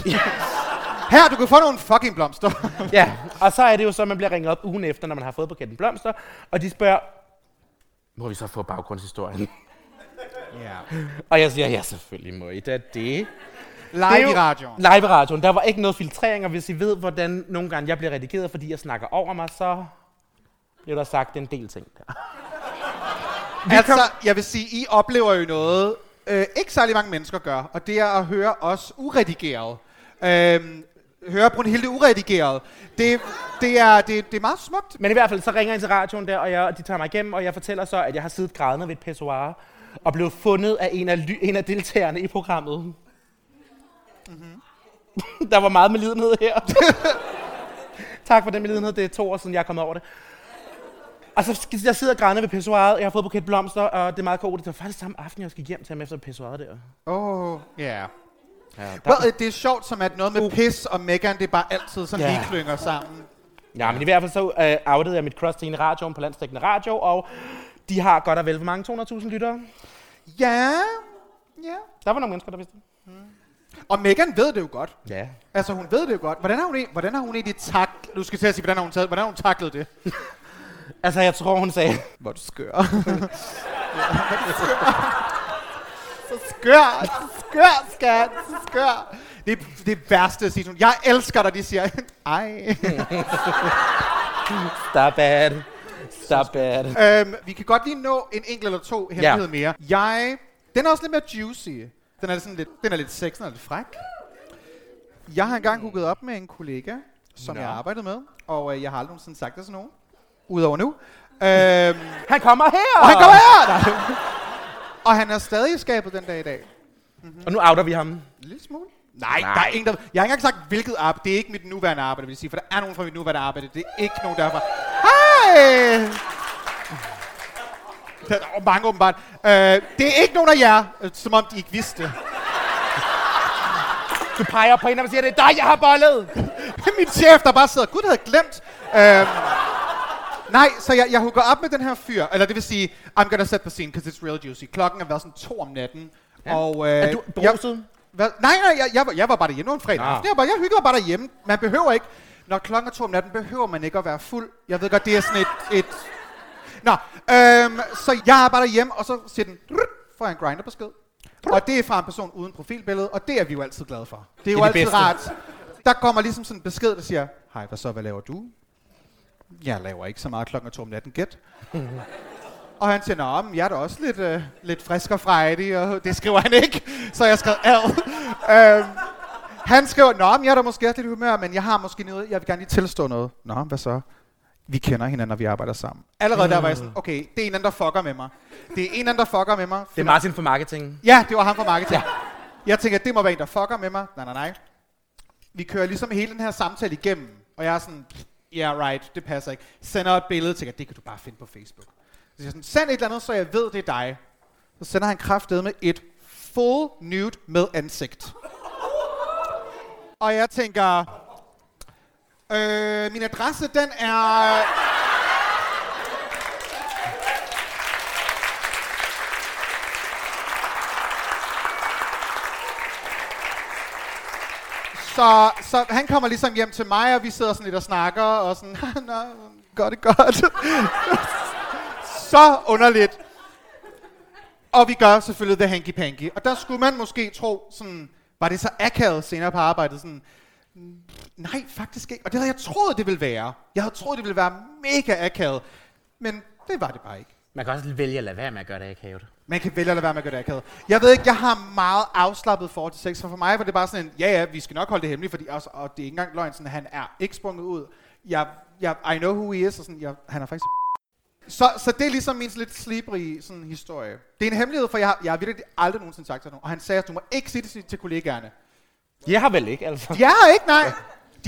Her, du kan få nogle fucking blomster. Ja, og så er det jo så, at man bliver ringet op ugen efter, når man har fået buketten blomster, og de spørger, må vi så få baggrundshistorien? ja. Og jeg siger, ja, selvfølgelig må I da det. Live Det jo- i radioen. Live i radioen. Der var ikke noget filtrering, og hvis I ved, hvordan nogle gange jeg bliver redigeret, fordi jeg snakker over mig, så bliver der sagt en del ting der. Altså, jeg vil sige, I oplever jo noget, øh, ikke særlig mange mennesker gør, og det er at høre os uredigeret. Øh, høre Brunhilde uredigeret. Det, det, er, det, det er meget smukt. Men i hvert fald, så ringer jeg til radioen der, og jeg, de tager mig igennem, og jeg fortæller så, at jeg har siddet grædende ved et pissoir, og blev fundet af en af, ly- en af deltagerne i programmet. Mm-hmm. der var meget medlidenhed her. tak for den medlidenhed. Det er to år siden, jeg er kommet over det. Og så jeg sidder grædende ved pissoiret, jeg har fået buket blomster, og det er meget godt. Det var faktisk samme aften, jeg skal hjem til ham efter pissoiret der. Åh, oh, ja. Yeah. Ja, Well, det er sjovt, som at noget med pis og Megan, det er bare altid sådan Ja. lige klynger sammen. ja, men i hvert fald så uh, outede jeg mit crush til en radioen på landstækkende radio, og de har godt og vel, hvor mange? 200.000 lyttere? Ja, ja. Der var nogle mennesker, der vidste det. Og Megan ved det jo godt. Ja. Altså, hun ved det jo godt. Hvordan har hun, e- hvordan har hun egentlig taklet... Du skal til at sige, hvordan har hun, taget, hvordan har hun taklet det? Altså, jeg tror, hun sagde, Hvor du skør. så skør, så skør, skat, så skør. Det er det værste at sige. sådan, Jeg elsker dig, de siger. Ej. stop it. Stop it. øhm, vi kan godt lige nå en enkelt eller to hemmeligheder mere. Jeg, den er også lidt mere juicy. Den er, sådan lidt, den er lidt sexy, den er lidt fræk. Jeg har engang hooket op med en kollega, som Nå. jeg arbejdede med, og øh, jeg har aldrig nogensinde sagt det til nogen. Udover nu. Øhm, Han kommer her! og han kommer her! Nej. Og han er stadig i skabet den dag i dag. Og nu outer vi ham. En lille smule. Nej, Nej. der er ingen, der... Jeg har ikke engang sagt, hvilket arbejde. Det er ikke mit nuværende arbejde, vil jeg sige. For der er nogen fra mit nuværende arbejde. Det er ikke nogen derfra. Hej! Der er mange åbenbart. Øh, det er ikke nogen af jer, øh, som om de ikke vidste. Du peger på en og siger, det er dig, jeg har bollet. Min chef, der bare sidder. Gud, havde jeg glemt. Øh, nej, så jeg, jeg hooker op med den her fyr. Eller det vil sige, I'm gonna set the scene, because it's real juicy. Klokken er været sådan to om natten. Ja. Og, øh, Er du jeg- bruset? Hvad? Nej, nej, jeg, jeg, var, jeg var bare derhjemme. Det var en fredag. Ah. Jeg, var bare, jeg hyggede bare derhjemme. Man behøver ikke... Når klokken er to om natten, behøver man ikke at være fuld. Jeg ved godt, det er sådan et... et Nå, øhm, så jeg er bare derhjemme, og så siger den... Får jeg en grinderbesked. Og det er fra en person uden profilbillede, og det er vi jo altid glade for. Det er jo Det er altid bedste. rart. Der kommer ligesom sådan en besked, der siger, Hej, hvad så, hvad laver du? Jeg laver ikke så meget klokken er to om natten, gæt. Og han siger, Nå, men jeg er da også lidt, øh, lidt frisk og frejdig, og det skriver han ikke. Så jeg skrev ad. øhm, han skriver, Nå, men jeg er da måske lidt humør, men jeg har måske noget, jeg vil gerne lige tilstå noget. Nå, hvad så? Vi kender hinanden, når vi arbejder sammen. Allerede der var jeg sådan, okay, det er en anden, der fucker med mig. Det er en anden, der fucker med mig. Det er Martin for marketing. Ja, det var ham fra marketing. Ja. Jeg tænker, det må være en, der fucker med mig. Nej, nej, nej. Vi kører ligesom hele den her samtale igennem, og jeg er sådan, yeah, right, det passer ikke. Sender et billede at det kan du bare finde på Facebook. Så siger sådan, send et eller andet, så jeg ved, det er dig. Så sender han kraftedet med et full nude med ansigt. Og jeg tænker, øh, min adresse, den er... Så, så han kommer ligesom hjem til mig, og vi sidder sådan lidt og snakker, og sådan, nå, godt det godt. så underligt. Og vi gør selvfølgelig the hanky panky. Og der skulle man måske tro, sådan, var det så akavet senere på arbejdet, sådan, "Mm, nej, faktisk ikke. Og det havde jeg troet, det ville være. Jeg havde troet, det ville være mega akavet. Men det var det bare ikke. Man kan også vælge at lade være med at gøre det akavet. Man kan vælge at lade være med at gøre det akavet. Jeg ved ikke, jeg har meget afslappet forhold til sex, for for mig var det bare sådan en, ja ja, vi skal nok holde det hemmeligt, fordi også, og det er ikke engang løgn, sådan, han er ikke sprunget ud. Jeg, jeg, I know who he is, og sådan, jeg, han er faktisk så, så det er ligesom min lidt slibrig sådan, historie. Det er en hemmelighed, for jeg har, jeg har virkelig aldrig nogensinde sagt til nogen. Og han sagde, at du må ikke sige det til- kollegaerne. Jeg har vel ikke, altså. Er her ikke, nej.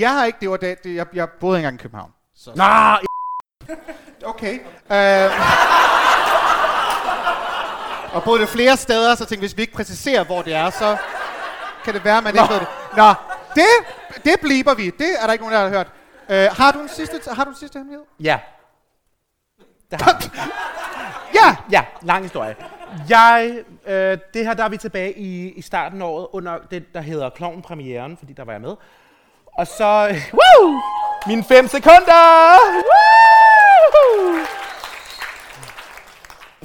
Er her ikke. Det var det, det jeg, jeg boede ikke engang i København. Så. Nå, Okay. Øh, og boede det flere steder, så tænkte jeg, hvis vi ikke præciserer, hvor det er, så kan det være, man ikke ved det. Nå, det, det bliber vi. Det er der ikke nogen, der har hørt. Øh, har, du en sidste, har du en sidste hemmelighed? ja. Det har. Ja! Ja, lang historie. Jeg, øh, det her, der er vi tilbage i, i starten af året, under det, der hedder Klovn Premieren, fordi der var jeg med. Og så... Woo! Mine 5 sekunder! Woo!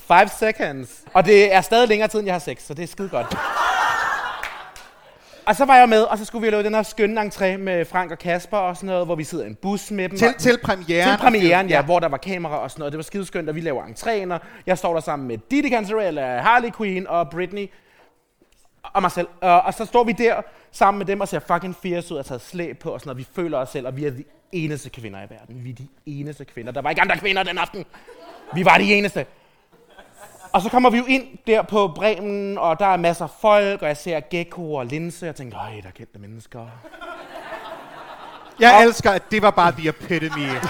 5 seconds. Og det er stadig længere tid, end jeg har sex, så det er skide godt. Og så var jeg med, og så skulle vi lave den her skønne entré med Frank og Kasper og sådan noget, hvor vi sidder i en bus med dem. Til, og- til premieren. til premieren, ja, hvor der var kamera og sådan noget. Det var skideskønt, og vi laver entréer. Jeg står der sammen med Didi Cantarella, Harley Quinn og Britney og mig selv. Uh, og så står vi der sammen med dem og ser fucking fierce ud og taget slæb på og sådan noget. Vi føler os selv, og vi er de eneste kvinder i verden. Vi er de eneste kvinder. Der var ikke andre kvinder den aften. Vi var de eneste. Og så kommer vi jo ind der på Bremen, og der er masser af folk, og jeg ser Gecko og Linse, og jeg tænker, øj, der er kendte mennesker. Jeg elsker, at det var bare the epitome.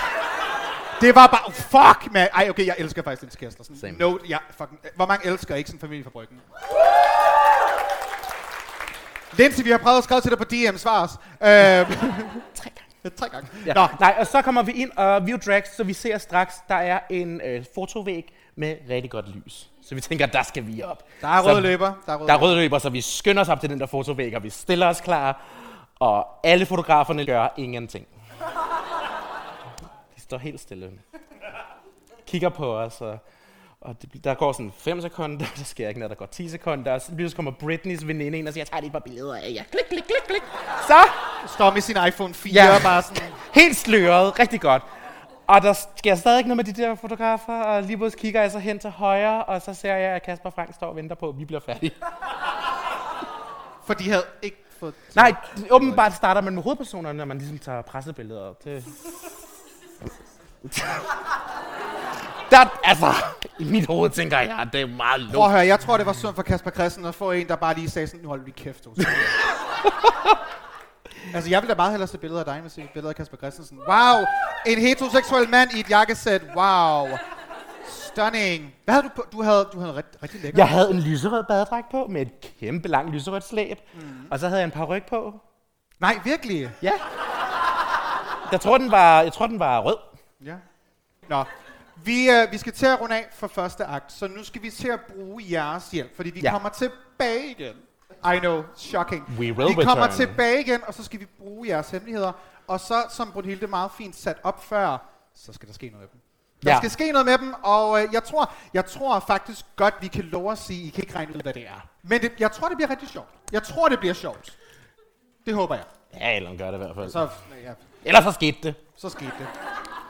Det var bare, fuck, man. Ej, okay, jeg elsker faktisk Linse Kessler. Sådan, Same. no, ja, fucking, hvor mange elsker ikke sådan familie fra Bryggen? Linse, vi har prøvet at skrive til dig på DM, svar os. Øh, tre gange. Tre gange. Ja. Nå, Nej, og så kommer vi ind, og vi er jo drags, så vi ser straks, der er en øh, fotovæg med rigtig godt lys. Så vi tænker, der skal vi op. der er Så- røde løber. Der er røde Der er røde løber, så vi skynder os op til den der fotovæg, og vi stiller os klar. Og alle fotograferne gør ingenting. De står helt stille. Kigger på os, og, og det, der går sådan 5 sekunder, der sker ikke noget, der går 10 sekunder, og så så kommer Britneys veninde ind og siger, jeg tager lige et par billeder af jer. Klik, klik, klik, klik. Så Står med sin iPhone 4 Ja. bare sådan... helt sløret, rigtig godt. Og der sker stadig ikke noget med de der fotografer, og lige pludselig kigger jeg så hen til højre, og så ser jeg, at Kasper Frank står og venter på, at vi bliver færdige. For de havde ikke fået... Nej, åbenbart starter man med hovedpersonerne, når man ligesom tager pressebilleder. Det... Der, altså, i mit hoved tænker jeg, det er meget Prøv at lort. høre, jeg tror, det var sundt for Kasper Christen at få en, der bare lige sagde sådan, nu hold lige kæft. altså, jeg vil da meget hellere se billeder af dig, end se billeder af Kasper Christensen. Wow, en heteroseksuel mand i et jakkesæt. Wow. Stunning. Hvad havde du på? Du havde, du havde rigtig, rigtig lækker. Jeg havde en lyserød badedragt på, med et kæmpe langt lyserødt slæb. Mm. Og så havde jeg en par ryg på. Nej, virkelig? Ja. Jeg tror, den var, jeg tror, den var rød. Ja. Nå, vi, øh, vi skal til at runde af for første akt, så nu skal vi til at bruge jeres hjælp, fordi vi Ja. kommer tilbage igen. I know, shocking. We will vi kommer return. tilbage igen, og så skal vi bruge jeres hemmeligheder. Og så, som Brunhilde meget fint sat op før, så skal der ske noget med dem. Der Ja. skal ske noget med dem, og øh, jeg, tror, jeg tror faktisk godt, vi kan love at sige, I kan ikke regne ud, hvad det er. Men det, jeg tror, det bliver rigtig sjovt. Jeg tror, det bliver sjovt. Det håber jeg. Ja, eller gør det i hvert fald. Så, ja, Ellers så skete det. så skete det.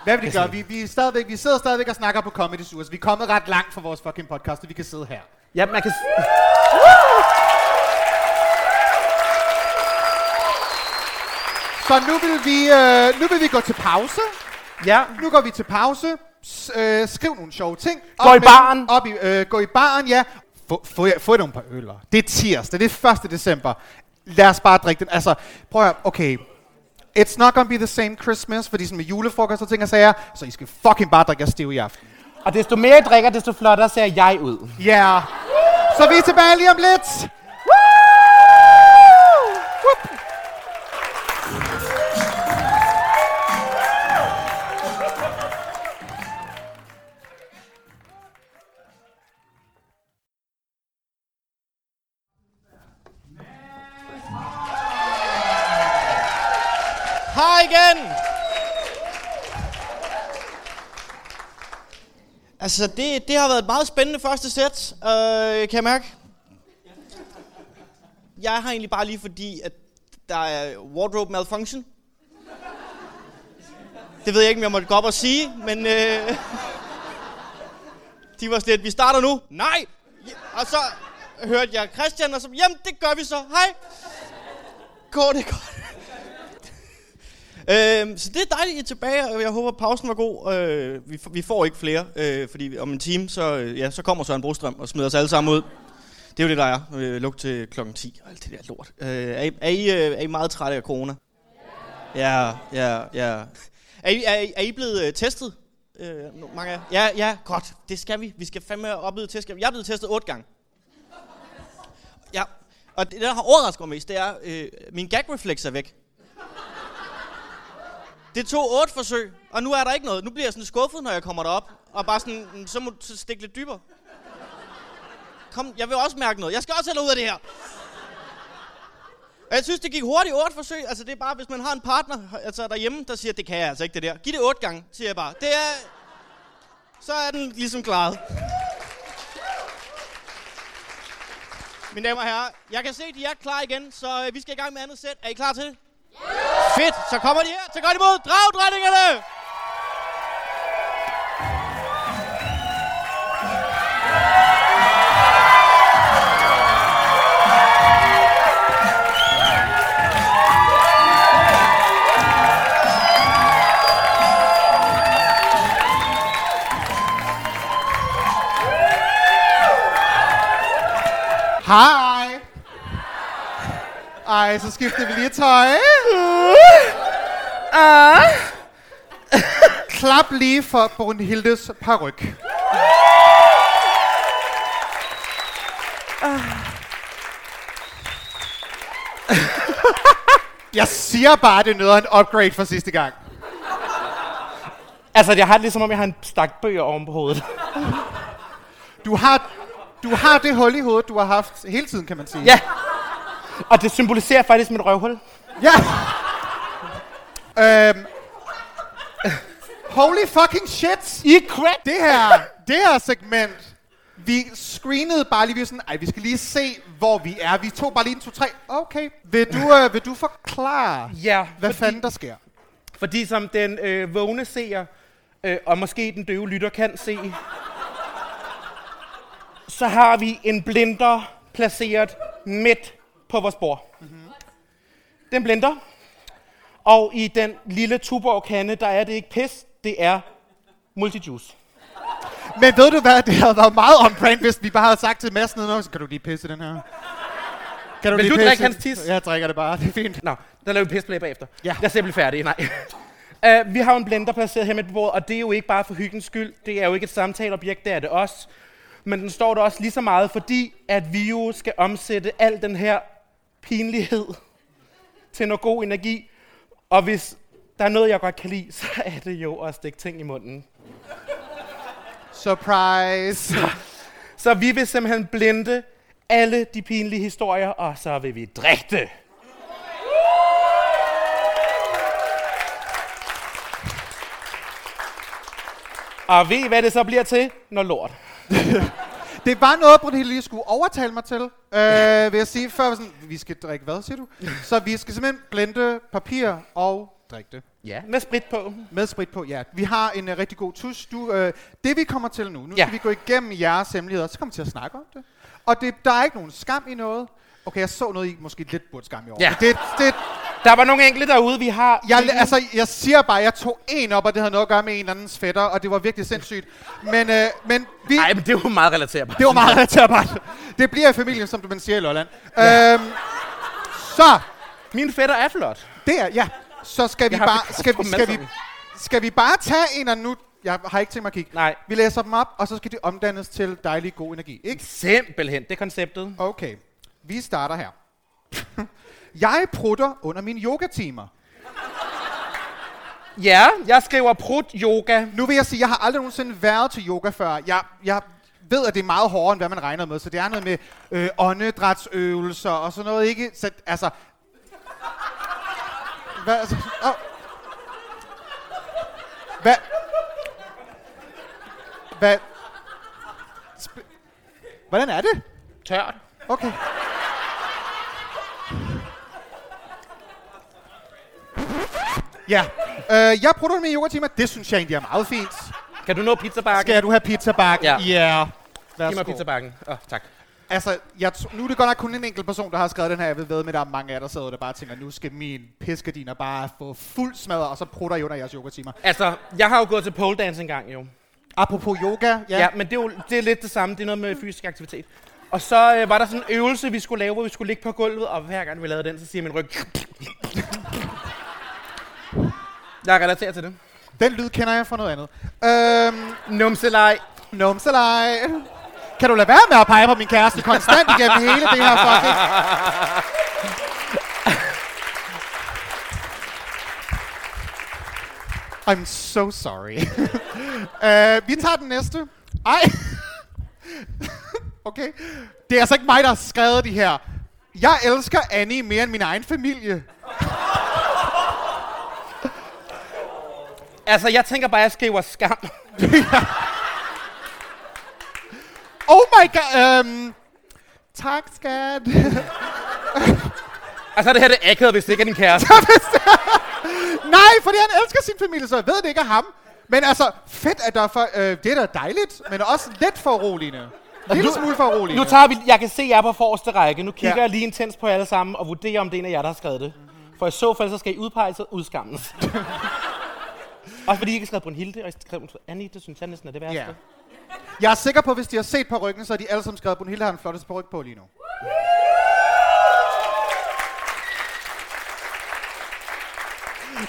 Hvad vil det gøre? Vi, vi, er stadigvæk, vi sidder stadigvæk og snakker på Comedy Sures. Vi er kommet ret langt fra vores fucking podcast, og vi kan sidde her. Ja, man kan... s- Så nu vil vi, øh, nu vil vi gå til pause. Ja, Nu går vi til pause. S- øh, skriv nogle sjove ting. Gå Op i baren. Op i, øh, gå i baren, ja. Få, få, få nogle par øller. Det er tirsdag. Det er 1. december. Lad os bare drikke den. Altså, prøv at høre. Okay. It's not gonna be the same Christmas, fordi sådan med julefrokost og ting og sager, så I skal fucking bare drikke stiv i aften. og desto mere jeg drikker, desto flottere ser jeg ud. Ja. Yeah. Så vi er tilbage lige om lidt. Igen! Altså, det, det har været et meget spændende første sæt, øh, kan jeg mærke. Jeg har egentlig bare lige fordi, at der er wardrobe malfunction. Det ved jeg ikke, om jeg måtte gå op og sige, men... Øh, de var sådan lidt, vi starter nu. Nej! Og så hørte jeg Christian, og så, jamen, det gør vi så. Hej! Går det godt? Øhm, så det er dejligt, I er tilbage, og jeg håber, pausen var god. Øh, vi, vi får ikke flere, øh, fordi om en time, så, øh, ja, så kommer Søren Brostrøm og smider os alle sammen ud. Det er jo det, der er. Øh, luk til klokken 10 og alt det der lort. Øh, er, I, er, I, øh, er I meget trætte af corona? Ja, ja, ja. Er I, er, I- er I blevet øh, testet? Øh, mange af? Ja, ja, godt. Det skal vi. Vi skal fandme opleve test. Jeg er blevet testet otte gange. Ja, og det, der har overrasket mig mest, det er, øh, min gag-reflex er væk. Det tog otte forsøg, og nu er der ikke noget. Nu bliver jeg sådan skuffet, når jeg kommer derop. Og bare sådan, mm, så må du så stikke lidt dybere. Kom, jeg vil også mærke noget. Jeg skal også have ud af det her. Og jeg synes, det gik hurtigt otte forsøg. Altså, det er bare, hvis man har en partner altså derhjemme, der siger, det kan jeg altså ikke, det der. Giv det otte gange, siger jeg bare. Det er... Så er den ligesom klaret. Mine damer og herrer, jeg kan se, at de er klar igen, så øh, vi skal i gang med andet sæt. Er I klar til det? Fedt, så kommer de her. Så godt imod dragdrenningerne! Hej! Ej, så skifter vi lige tøj. Klap lige for Brunhildes paryk. Jeg siger bare, det nøder en upgrade fra sidste gang. Altså, jeg har det ligesom om, jeg har en stak bøger oven på hovedet. Du har, du har det hul i hovedet, du har haft hele tiden, kan man sige. Ja. Og det symboliserer faktisk mit røvhul. Ja. Øhm. Holy fucking shit! I crack! Det her, det her segment, vi screenede bare lige, vi sådan, ej, vi skal lige se, hvor vi er. Vi tog bare lige en, to, tre. Okay. Vil du, øh, vil du forklare, Ja, hvad fordi, fanden der sker? fordi som den øh, vågne seer, øh, og måske den døve lytter kan se, så har vi en blinder placeret midt på vores bord. Mm-hmm. Den blinder. Og i den lille Tuborg kande, der er det ikke pis, det er multijuice. Men ved du hvad, det havde været meget on brand, hvis vi bare havde sagt til Mads nede, så kan du lige pisse den her? Kan Vil lige du pisse? drikke hans tis? Jeg drikker det bare, det er fint. Nå, der laver vi pisplay bagefter. Ja. Jeg ser blive færdig, nej. Uh, vi har jo en blender placeret her midt på bordet, og det er jo ikke bare for hyggens skyld. Det er jo ikke et samtaleobjekt, det er det også. Men den står der også lige så meget, fordi at vi jo skal omsætte al den her pinlighed til noget god energi. Og hvis der er noget, jeg godt kan lide, så er det jo at stikke ting i munden. Surprise. Så vi vil simpelthen blinde alle de pinlige historier, og så vil vi drikke det. Og ved I, hvad det så bliver til? Noget lort. Det var noget, Brunhilde lige skulle overtale mig til, øh, vil jeg sige. Før var sådan, vi skal drikke hvad, siger du? Så vi skal simpelthen blende papir og drikke det. Ja, med sprit på. Med sprit på, ja. Vi har en uh, rigtig god tus. Du, øh, det vi kommer til nu, nu Ja. skal vi gå igennem jeres hemmeligheder, så kommer vi til at snakke om det. Og det, der er ikke nogen skam i noget. Okay, jeg så noget, I måske lidt burde skam i over. Ja. Det, det, Der var nogle enkelte derude, vi har... jeg, altså, jeg siger bare, jeg tog en op, og det havde noget at gøre med en andens fætter, og det var virkelig sindssygt. Men, øh, men vi, Nej, men det er jo meget relaterbart. det var meget relaterbart. Det bliver i familien, som du man siger i Lolland. Ja. Øhm, så, Min fætter er flot. det er, ja. Så skal vi bare, skal, vi, skal, vi, skal vi bare tage en af nu, jeg har ikke tænkt mig at kigge. Nej. Vi læser dem op, og så skal de omdannes til dejlig god energi, ikke? Simpelthen, det er konceptet. Okay, vi starter her. Jeg prutter under mine yogatimer. Ja, jeg skriver prut yoga. Nu vil jeg sige, jeg har aldrig nogensinde været til yoga før. Jeg, jeg ved, at det er meget hårdere, end hvad man regner med. Så det er noget med øh, åndedrætsøvelser og sådan noget, ikke? Så, altså... Hvad, altså oh. Hvad? Hvad? Sp- Hvordan er det? Tørt. Okay. Ja, øh, jeg prutter med yogatimer. Det synes jeg egentlig er meget fint. Kan du nå pizzabakken? Skal du have pizzabakken? Ja. Yeah. Giv mig Værsgo. pizzabakken. Åh, oh, tak. Altså, jeg t- nu er det godt nok kun en enkelt person, der har skrevet den her. Jeg ved, ved med, der er mange af jer, der sidder der bare tænker, nu skal min piskardiner bare få fuld smadret, og så prutter I under jeres yogatimer. Altså, jeg har jo gået til pole dance engang jo. Apropos yoga, ja. Ja, ja men det er jo det er lidt det samme. Det er noget med fysisk aktivitet. Og så øh, var der sådan en øvelse, vi skulle lave, hvor vi skulle ligge på gulvet, og hver gang vi lavede den, så siger min ryg... Jeg relaterer til det. Den lyd kender jeg fra noget andet. Øhm, Numselej. numselej. Kan du lade være med at pege på min kæreste konstant igennem hele det her fucking... I'm so sorry. uh, vi tager den næste. Ej. okay. Det er altså ikke mig, der har skrevet de her. Jeg elsker Annie mere end min egen familie. Altså, jeg tænker bare, at jeg skriver skam. Oh my god. Øhm, tak, skat. Altså, det her det er akavet, hvis det ikke er din kæreste. Nej, fordi han elsker sin familie, så jeg ved det ikke er ham. Men altså, fedt, at der er for, øh, det er da dejligt, men også lidt for uroligende. En lille smule for uroligende. Nu tager vi, jeg kan se jer på forreste række. Nu kigger Ja. jeg lige intens på jer alle sammen og vurderer, om det er en af jer, der har skrevet det. For i så fald, så skal I udpeges og udskammes. Også fordi I ikke har skrevet Brunhilde, og har skrevet Annie, det synes jeg næsten er det værste. Ja. Jeg er sikker på, at hvis de har set på ryggen, så er de alle sammen skrevet, Brunhilde har den flotteste på ryg på lige nu.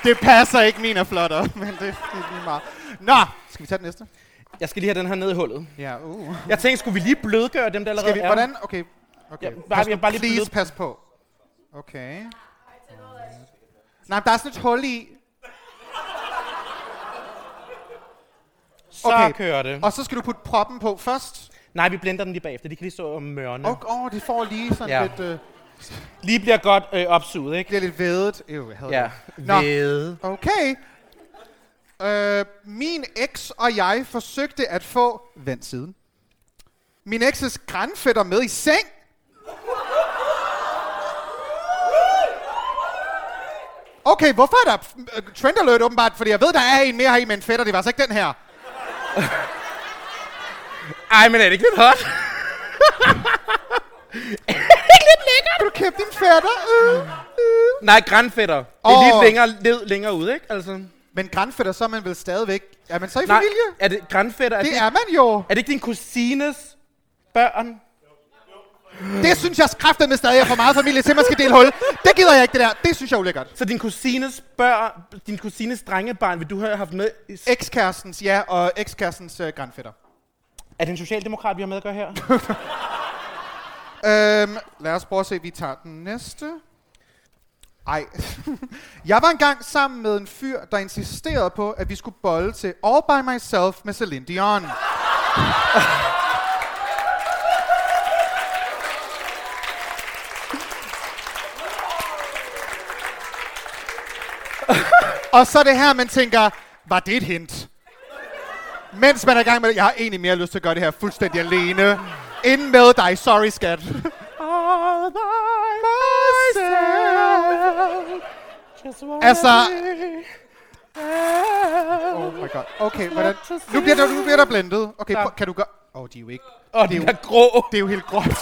Det passer ikke, min er flottere, men det, det er lige meget. Nå, skal vi tage den næste? Jeg skal lige have den her ned i hullet. Ja, uh. Jeg tænkte, skulle vi lige blødgøre dem, der allerede Skal vi, er? hvordan? Okay. Okay. Ja, bare- Pas jeg bare lige please, blød- pas på. Okay. Nej, der er sådan et hul i. Så Okay. kører det. Og så skal du putte proppen på først. Nej, vi blender den lige bagefter. De kan lige stå og mørne. Og åh, det får lige sådan Ja. lidt, øh, Lige bliver godt øh, opsuget, ikke? bliver lidt vædet. Ew, jeg hader Ja. det. Nå. Ved. Okay. Øh, min eks og jeg forsøgte at få... Vent siden. Min ekses grænfætter med i seng. Okay, hvorfor er der uh, trend alert åbenbart? Fordi jeg ved, der er en mere her i med en fætter. Det var altså ikke den her. Ej, men er det ikke lidt hot? Kan du kæmpe din fætter? Øh, øh. Nej, grænfætter. Det er Åh. lidt længere, led længere ude, ikke? Altså. Men grænfætter, så er man vel stadigvæk... Er man så i Nej, familie? er det grænfætter? Er Det det, er man jo. er det ikke din kusines børn? Det synes jeg skræfter med stadig er for meget familie til, man skal dele hul. Det gider jeg ikke, det der. Det synes jeg er ulækkert. Så din kusines børn, din kusines drengebarn, vil du have haft med? Ekskærestens, ja, og ekskærestens øh, grænfætter. Er det en socialdemokrat, vi har med at gøre her? Øhm, lad os prøve at se, vi tager den næste. Ej. jeg var engang sammen med en fyr, der insisterede på, at vi skulle bolle til All By Myself med Celine Dion. Og så er det her, man tænker, var det et hint? Mens man er i gang med det, jeg har egentlig mere lyst til at gøre det her fuldstændig alene. Ind med dig, sorry skat. Altså- Oh my god. Okay, hvordan? Nu bliver der, nu bliver der blendet. Okay, prøv- kan du gøre... Åh, oh, de er jo ikke... Og det er jo- er grå. Det er jo helt gråt.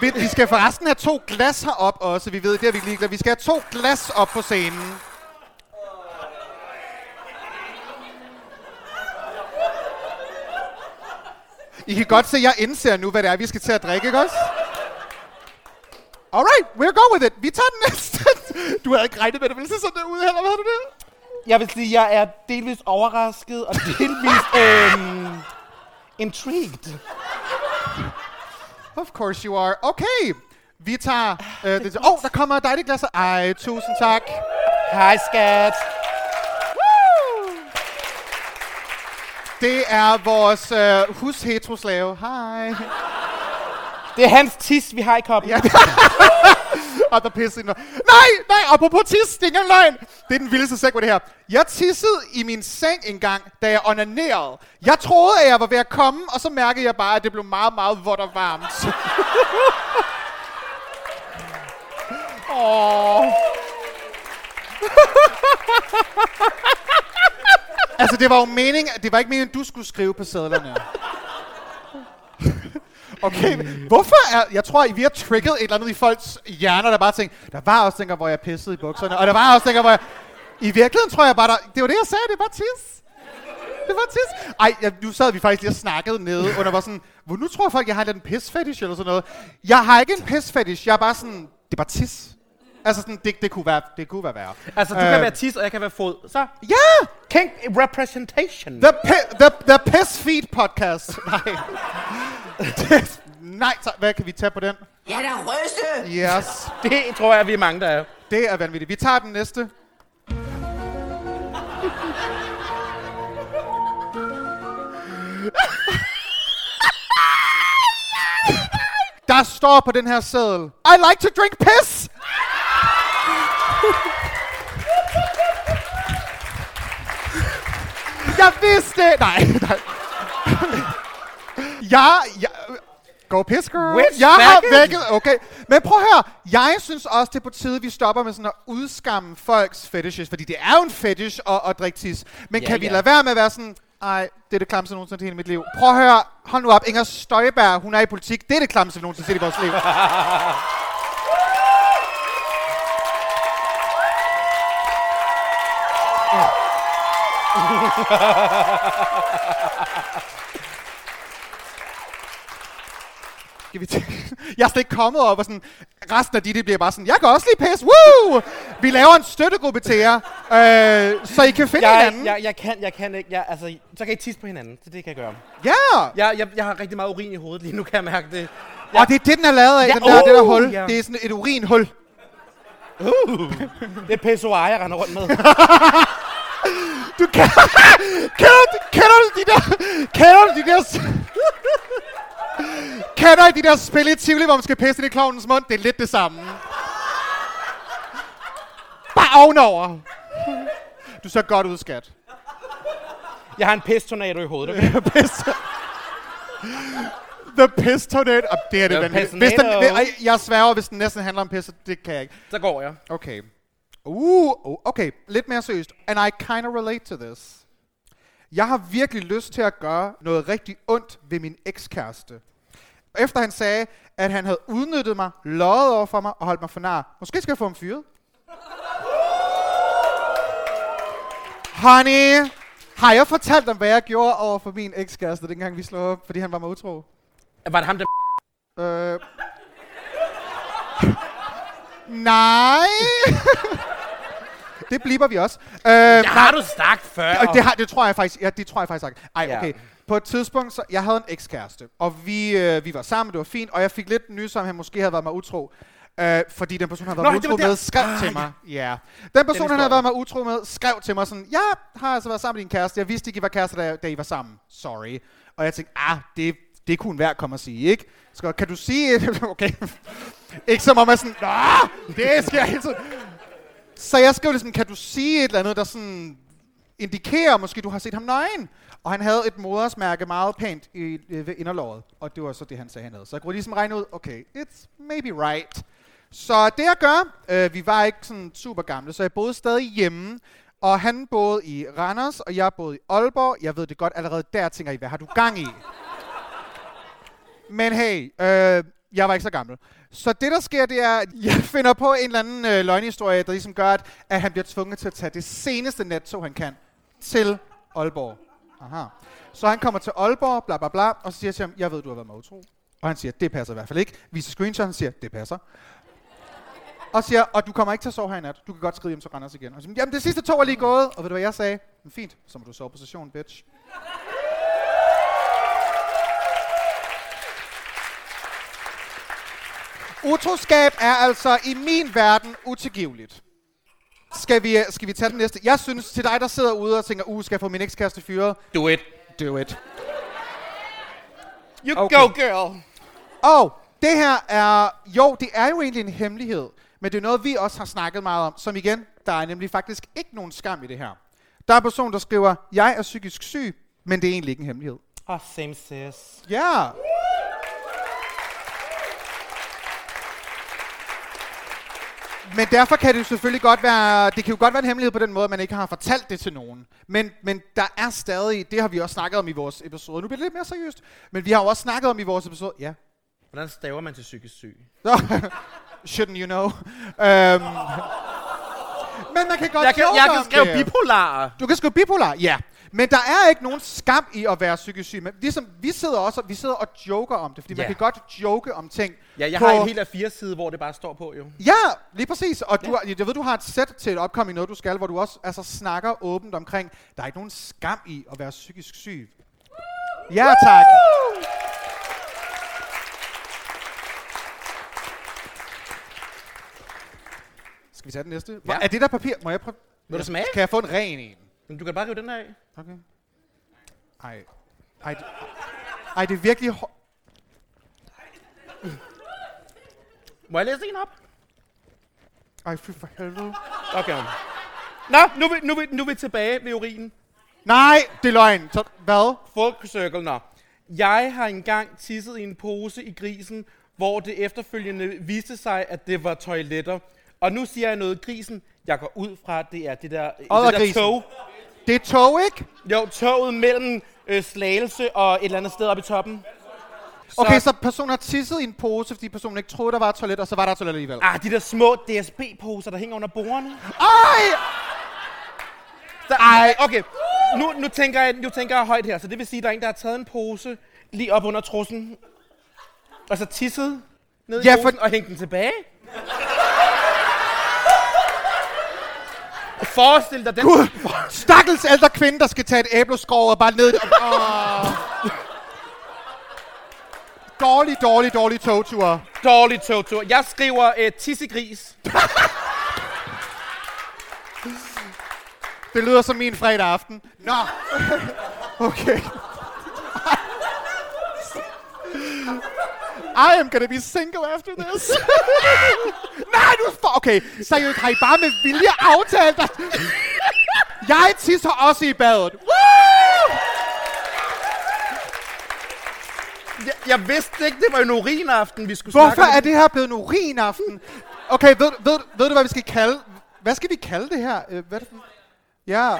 Vi, vi skal forresten have to glas herop også. Vi ved, det har vi lige. Vi skal have to glas op på scenen. I kan godt se, at jeg indser nu, hvad det er, vi skal til at drikke, ikke også? Alright, we'll go with it. Vi tager den næste. Du havde ikke regnet med, at det ville se sådan ud, eller hvad havde du det? Jeg vil sige, jeg er delvis overrasket og delvis øhm, intrigued. Of course you are. Okay, vi tager... Øh, det, oh, der kommer et dejligt glas. Ej, tusind tak. Hej, skat. Det er vores øh, husheteroslave. Hej. Det er hans tis, vi har i koppen. Ja. Og der pisse ind. Nej, nej, apropos tis, det er ikke engang løgn. Det er den vildeste segway, det her. Jeg tissede i min seng en gang, da jeg onanerede. Jeg troede, at jeg var ved at komme, og så mærkede jeg bare, at det blev meget, meget vådt og varmt. Åh. altså, det var jo meningen, det var ikke meningen, at du skulle skrive på sædlerne. Okay, hvorfor er... Jeg tror, vi har trigget et eller andet i folks hjerner, der bare tænker, der var også dengang, hvor jeg pissede i bukserne, og der var også dengang, hvor jeg... I virkeligheden tror jeg bare, der... Det var det, jeg sagde, det var tis. Det var tis. Ej, jeg, nu sad vi faktisk lige og snakkede nede, og der var sådan, hvor nu tror folk, jeg har en piss fetish eller sådan noget. Jeg har ikke en piss fetish, jeg er bare sådan, det var tis. Altså sådan, det, det, kunne være, det kunne være værre. Altså, du Øh. kan være tis, og jeg kan være fod. Så, Ja! kink representation. The, pi- the, the Piss Feed podcast. Nej. Det- Nej, så, hvad kan vi tage på den? Jeg er da ryste! Yes. Det tror jeg, vi er mange, der er. Det er vanvittigt. Vi tager den næste. Der Der står på den her seddel, I like to drink piss! Jeg vidste det! Nej, nej. Jeg, jeg, Go piss, girl. Which jeg har faggot? vækket... Okay, men prøv at høre. Jeg synes også, det er på tide, vi stopper med sådan at udskamme folks fetishes. Fordi det er jo en fetish at, at drikke tis. Men Ja, kan vi ja. lade være med at være sådan... Ej, det er det klamste, jeg nogensinde har i mit liv. Prøv at høre. Hold nu op. Inger Støjberg, hun er i politik. Det er det klamste, vi nogensinde har i vores liv. Skal vi jeg er slet ikke kommet op og sådan, resten af de, det bliver bare sådan, jeg kan også lige pisse, woo! Vi laver en støttegruppe til jer, øh, så I kan finde Jeg, hinanden. jeg, jeg, kan, jeg kan ikke. Jeg, altså, så kan I tisse på hinanden. Det, det kan jeg gøre. Ja! Jeg, jeg, jeg har rigtig meget urin i hovedet lige nu, kan jeg mærke det. Ja. Og det er det, den er lavet af, Ja, den der, det der uh, hul. ja. Det er sådan et urinhul. Det er pissoir, jeg render rundt med. Du kan... kender, du- kender du de der... Kender du de der... Kender I de der spil i Tivoli, hvor man skal pisse ind i klovnens mund? Det er lidt det samme. Bare ovenover. Du ser godt ud, skat. Jeg har en pistornado i hovedet, okay? Piss. The Piss Tornado. Og det er det. Piss Hvis den, jeg sværger, hvis den næsten handler om pisse, det kan jeg ikke. Så går jeg. Okay. Uh, okay. Lidt mere seriøst. And I kind of relate to this. Jeg har virkelig lyst til at gøre noget rigtig ondt ved min ekskæreste. Efter han sagde, at han havde udnyttet mig, løjet over for mig og holdt mig for nar. Måske skal jeg få ham fyret. Honey, har jeg fortalt dem, hvad jeg gjorde over for min ekskæreste, dengang vi slog op, fordi han var mig utro? Var det ham, der... Øh. Nej. det bliver vi også. Øh, Det har du sagt før. og det, har, det tror jeg faktisk, ja, det tror jeg faktisk sagt. Ej, Ja. okay. På et tidspunkt, så jeg havde en ekskæreste, og vi, øh, vi var sammen, det var fint, og jeg fik lidt nys om, at han måske havde været mig utro. Øh, fordi den person, han havde Nå, været det var utro med, skrev Ah, til mig. Ja. Den person, han havde været mig utro med, skrev til mig sådan, jeg har altså været sammen med din kæreste, jeg vidste ikke, I var kærester, da, da I var sammen. Sorry. Og jeg tænkte, ah, det, det kunne hver komme at sige, ikke? Så kan du sige, okay. ikke som om jeg sådan, Nå, det jeg hele tiden. Så jeg skrev ligesom, kan du sige et eller andet, der sådan indikerer, måske du har set ham nøgen? Og han havde et modersmærke meget pænt i, øh, ved inderlåret. Og det var så det, han sagde, han havde. Så jeg kunne ligesom regne ud, okay, it's maybe right. Så det jeg gør, øh, vi var ikke sådan super gamle, så jeg boede stadig hjemme. Og han boede i Randers, og jeg boede i Aalborg. Jeg ved det godt, allerede der tænker I, hvad har du gang i? Men hey, øh, jeg var ikke så gammel. Så det, der sker, det er, at jeg finder på en eller anden øh, løgnhistorie, der ligesom gør, at, at han bliver tvunget til at tage det seneste nattog, han kan, til Aalborg. Aha. Så han kommer til Aalborg, bla bla bla, og så siger jeg til ham, jeg ved, du har været med utro. Og han siger, det passer i hvert fald ikke. Viser screenshot, han siger, det passer. Og siger, og du kommer ikke til at sove her i nat. Du kan godt skride hjem til Randers igen. Og siger, Jamen, det sidste tog er lige gået. Og ved du, hvad jeg sagde? Men fint, så må du sove på station, bitch. Utroskab er altså i min verden utilgiveligt. Skal vi, øh, skal vi tage den næste? Jeg synes, til dig, der sidder ude og tænker, uh, skal jeg få min ekskæreste fyret? Do it. Do it. You Okay. go, girl. Og det her er, jo, det er jo egentlig en hemmelighed, men det er noget, vi også har snakket meget om. Som igen, der er nemlig faktisk ikke nogen skam i det her. Der er en person, der skriver, jeg er psykisk syg, men det er egentlig ikke en hemmelighed. Oh, same sis. Ja. Men derfor kan det jo selvfølgelig godt være, det kan jo godt være en hemmelighed på den måde, at man ikke har fortalt det til nogen. Men, men der er stadig, det har vi også snakket om i vores episode. Nu bliver det lidt mere seriøst. Men vi har jo også snakket om i vores episode, ja, Hvordan staver man til psykisk syg? Shouldn't you know? Um, men man kan godt Jeg kan, jeg kan skrive det. bipolar. Du kan skrive bipolar, ja. Men der er ikke nogen skam i at være psykisk syg. Men ligesom, vi sidder også vi sidder og joker om det, fordi Ja. man kan godt joke om ting. Ja, jeg på, har en helt af fire side, hvor det bare står på, jo. Ja, lige præcis. Og du, har- jeg ved, du har et sæt til et upcoming noget, du skal, hvor du også altså, snakker åbent omkring, der er ikke nogen skam i at være psykisk syg. Ja, tak. Skal vi tage den næste? Ja. Er det der papir? Må jeg prøve? Vil du smage? Kan jeg få en ren en? Men du kan bare rive den af. Okay. Ej. Ej, det, ej, det er virkelig... hår- Må jeg læse en op? Ej, fy for helvede. Okay. Nå, nu er vi, nu vi, nu vi tilbage ved urinen. Nej, det er løgn. Så, hvad? Full circle, nå. Jeg har engang tisset i en pose i grisen, hvor det efterfølgende viste sig, at det var toiletter. Og nu siger jeg noget grisen. Jeg går ud fra, at det er det der, det der tog. Det er tog, ikke? Jo, toget mellem øh, Slagelse og et eller andet sted oppe i toppen. Okay, så personen har tisset i en pose, fordi personen ikke troede, der var et toilet, og så var der et toilet alligevel. Ah, de der små DSB-poser, der hænger under bordene. Ej! Så, Ej. Okay, nu, nu, tænker jeg, nu tænker jeg højt her. Så det vil sige, at der er en, der har taget en pose lige op under trussen, og så tisset ned Ja, i for- posen og hængt den tilbage. Forestil dig den... Gud, stakkels ældre kvinde, der skal tage et æbleskov og bare ned. Åh. Dårlig, dårlig, dårlig togtur. Dårlig togtur. Jeg skriver øh, tissegris. Det lyder som min fredag aften. Nå. Okay. I am gonna be single after this. Nej, du for... Okay, seriøst, har I bare med vilje aftalt dig? Jeg tisser også i badet. Woo! Jeg, jeg vidste ikke, det var en urinaften, vi skulle Hvorfor snakke om. er det her blevet en urinaften? Okay, ved, ved, ved du, hvad vi skal kalde... Hvad skal vi kalde det her? Øh, Hvad er det. Ja.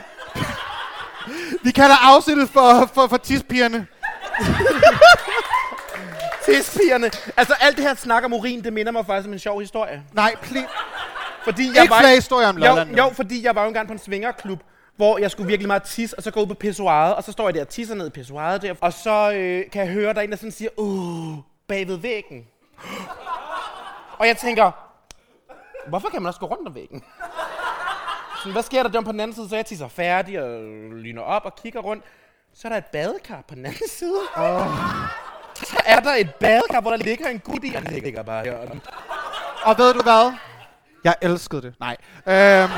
Vi kalder afsnittet for, for, for tispigerne. Tispigerne. Altså, alt det her snak om urin, det minder mig faktisk om en sjov historie. Nej, please. Fordi Ikke flere historier om Lolland. Jo, jo, fordi jeg var jo engang på en svingerklub, hvor jeg skulle virkelig meget tisse, og så gå ud på pissoiret, og så står jeg der og tisser ned i pissoiret der, og så øh, kan jeg høre, der er en, der sådan siger, uh, bag ved væggen. Og jeg tænker, hvorfor kan man også gå rundt om væggen? Sådan, hvad sker der der på den anden side? Så jeg tisser færdig og lyner op og kigger rundt. Så er der et badekar på den anden side. Oh. Så er der et badekar, hvor der ligger en gut i, og den ligger bare her. Og ved du hvad? Jeg elskede det. Nej. Øhm.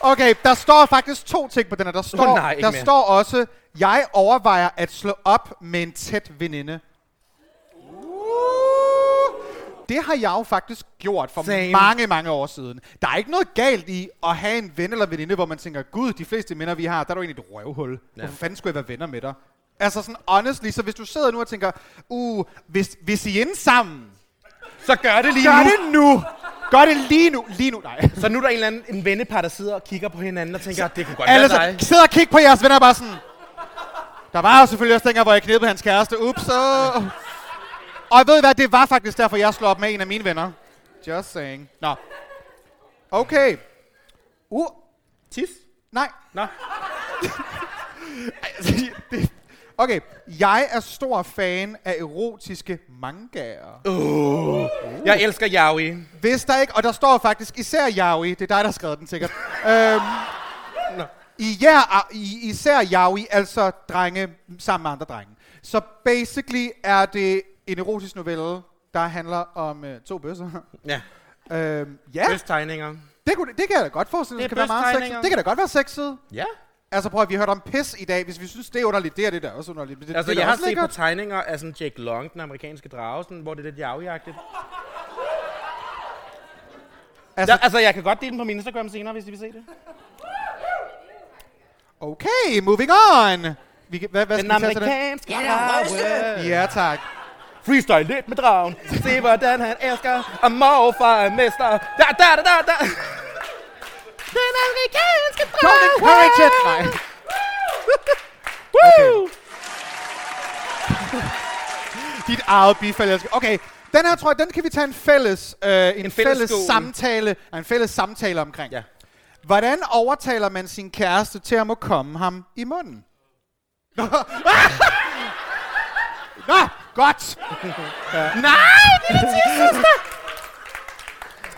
okay, der står faktisk to ting på den her. Der står, Åh, nej, der mere. står også, jeg overvejer at slå op med en tæt veninde. Det har jeg jo faktisk gjort for Same. mange, mange år siden. Der er ikke noget galt i at have en ven eller veninde, hvor man tænker, gud, de fleste venner, vi har, der er du egentlig et røvhul. Ja. Hvorfor fanden skulle jeg være venner med dig? Altså sådan honestly, så hvis du sidder nu og tænker, uh, hvis, hvis I er inde sammen, Så gør det lige gør nu. det nu! Gør det lige nu! Lige nu, nej. Så nu er der en eller anden en vennepar, der sidder og kigger på hinanden og tænker, det kunne godt Alle være dig. så, sidder og kigger på jeres venner bare sådan, der var jo selvfølgelig også dengang, hvor jeg knippede hans kæreste. Ups, så... Og ved I hvad, det var faktisk derfor, jeg slog op med en af mine venner. Just saying. Nå. Okay. Uh, Tis? nej. Nå. Okay, jeg er stor fan af erotiske mangaer. Uh. Jeg elsker yaoi. Hvis der ikke, og der står faktisk især yaoi, det er dig, der har skrevet den sikkert. øhm, Nå. i, ja, i, især yaoi, altså drenge sammen med andre drenge. Så basically er det en erotisk novelle, der handler om øh, to bøsser. Ja. øhm, ja, Bøstegninger. det, kunne, det kan jeg da godt forestille mig, Det det kan være meget sexet. Det kan da godt være sexet. Ja. Altså prøv at vi har hørt om pis i dag. Hvis vi synes, det er underligt, det er det der også underligt. Men Det, Altså, det jeg har set på lækkert. tegninger af sådan Jake Long, den amerikanske drage, sådan, hvor det er lidt yaoi-agtigt. Altså, Ja, altså, jeg kan godt dele den på min Instagram senere, hvis I vil se det. Okay, moving on. Vi, hvad, hvad Den skal vi tage til. Ja, tak. Freestyle lidt med dragen. Se, hvordan han elsker. Og morfar er mester. Da, da, da, da, da. Den amerikanske drage. Don't encourage it! Nej. Woo! Dit eget bifald, jeg. Okay, den her tror jeg, den kan vi tage en fælles, øh, en, en fælles fælles, samtale, nej, en fælles samtale omkring. Ja. Hvordan overtaler man sin kæreste til at må komme ham i munden? Nå, Godt.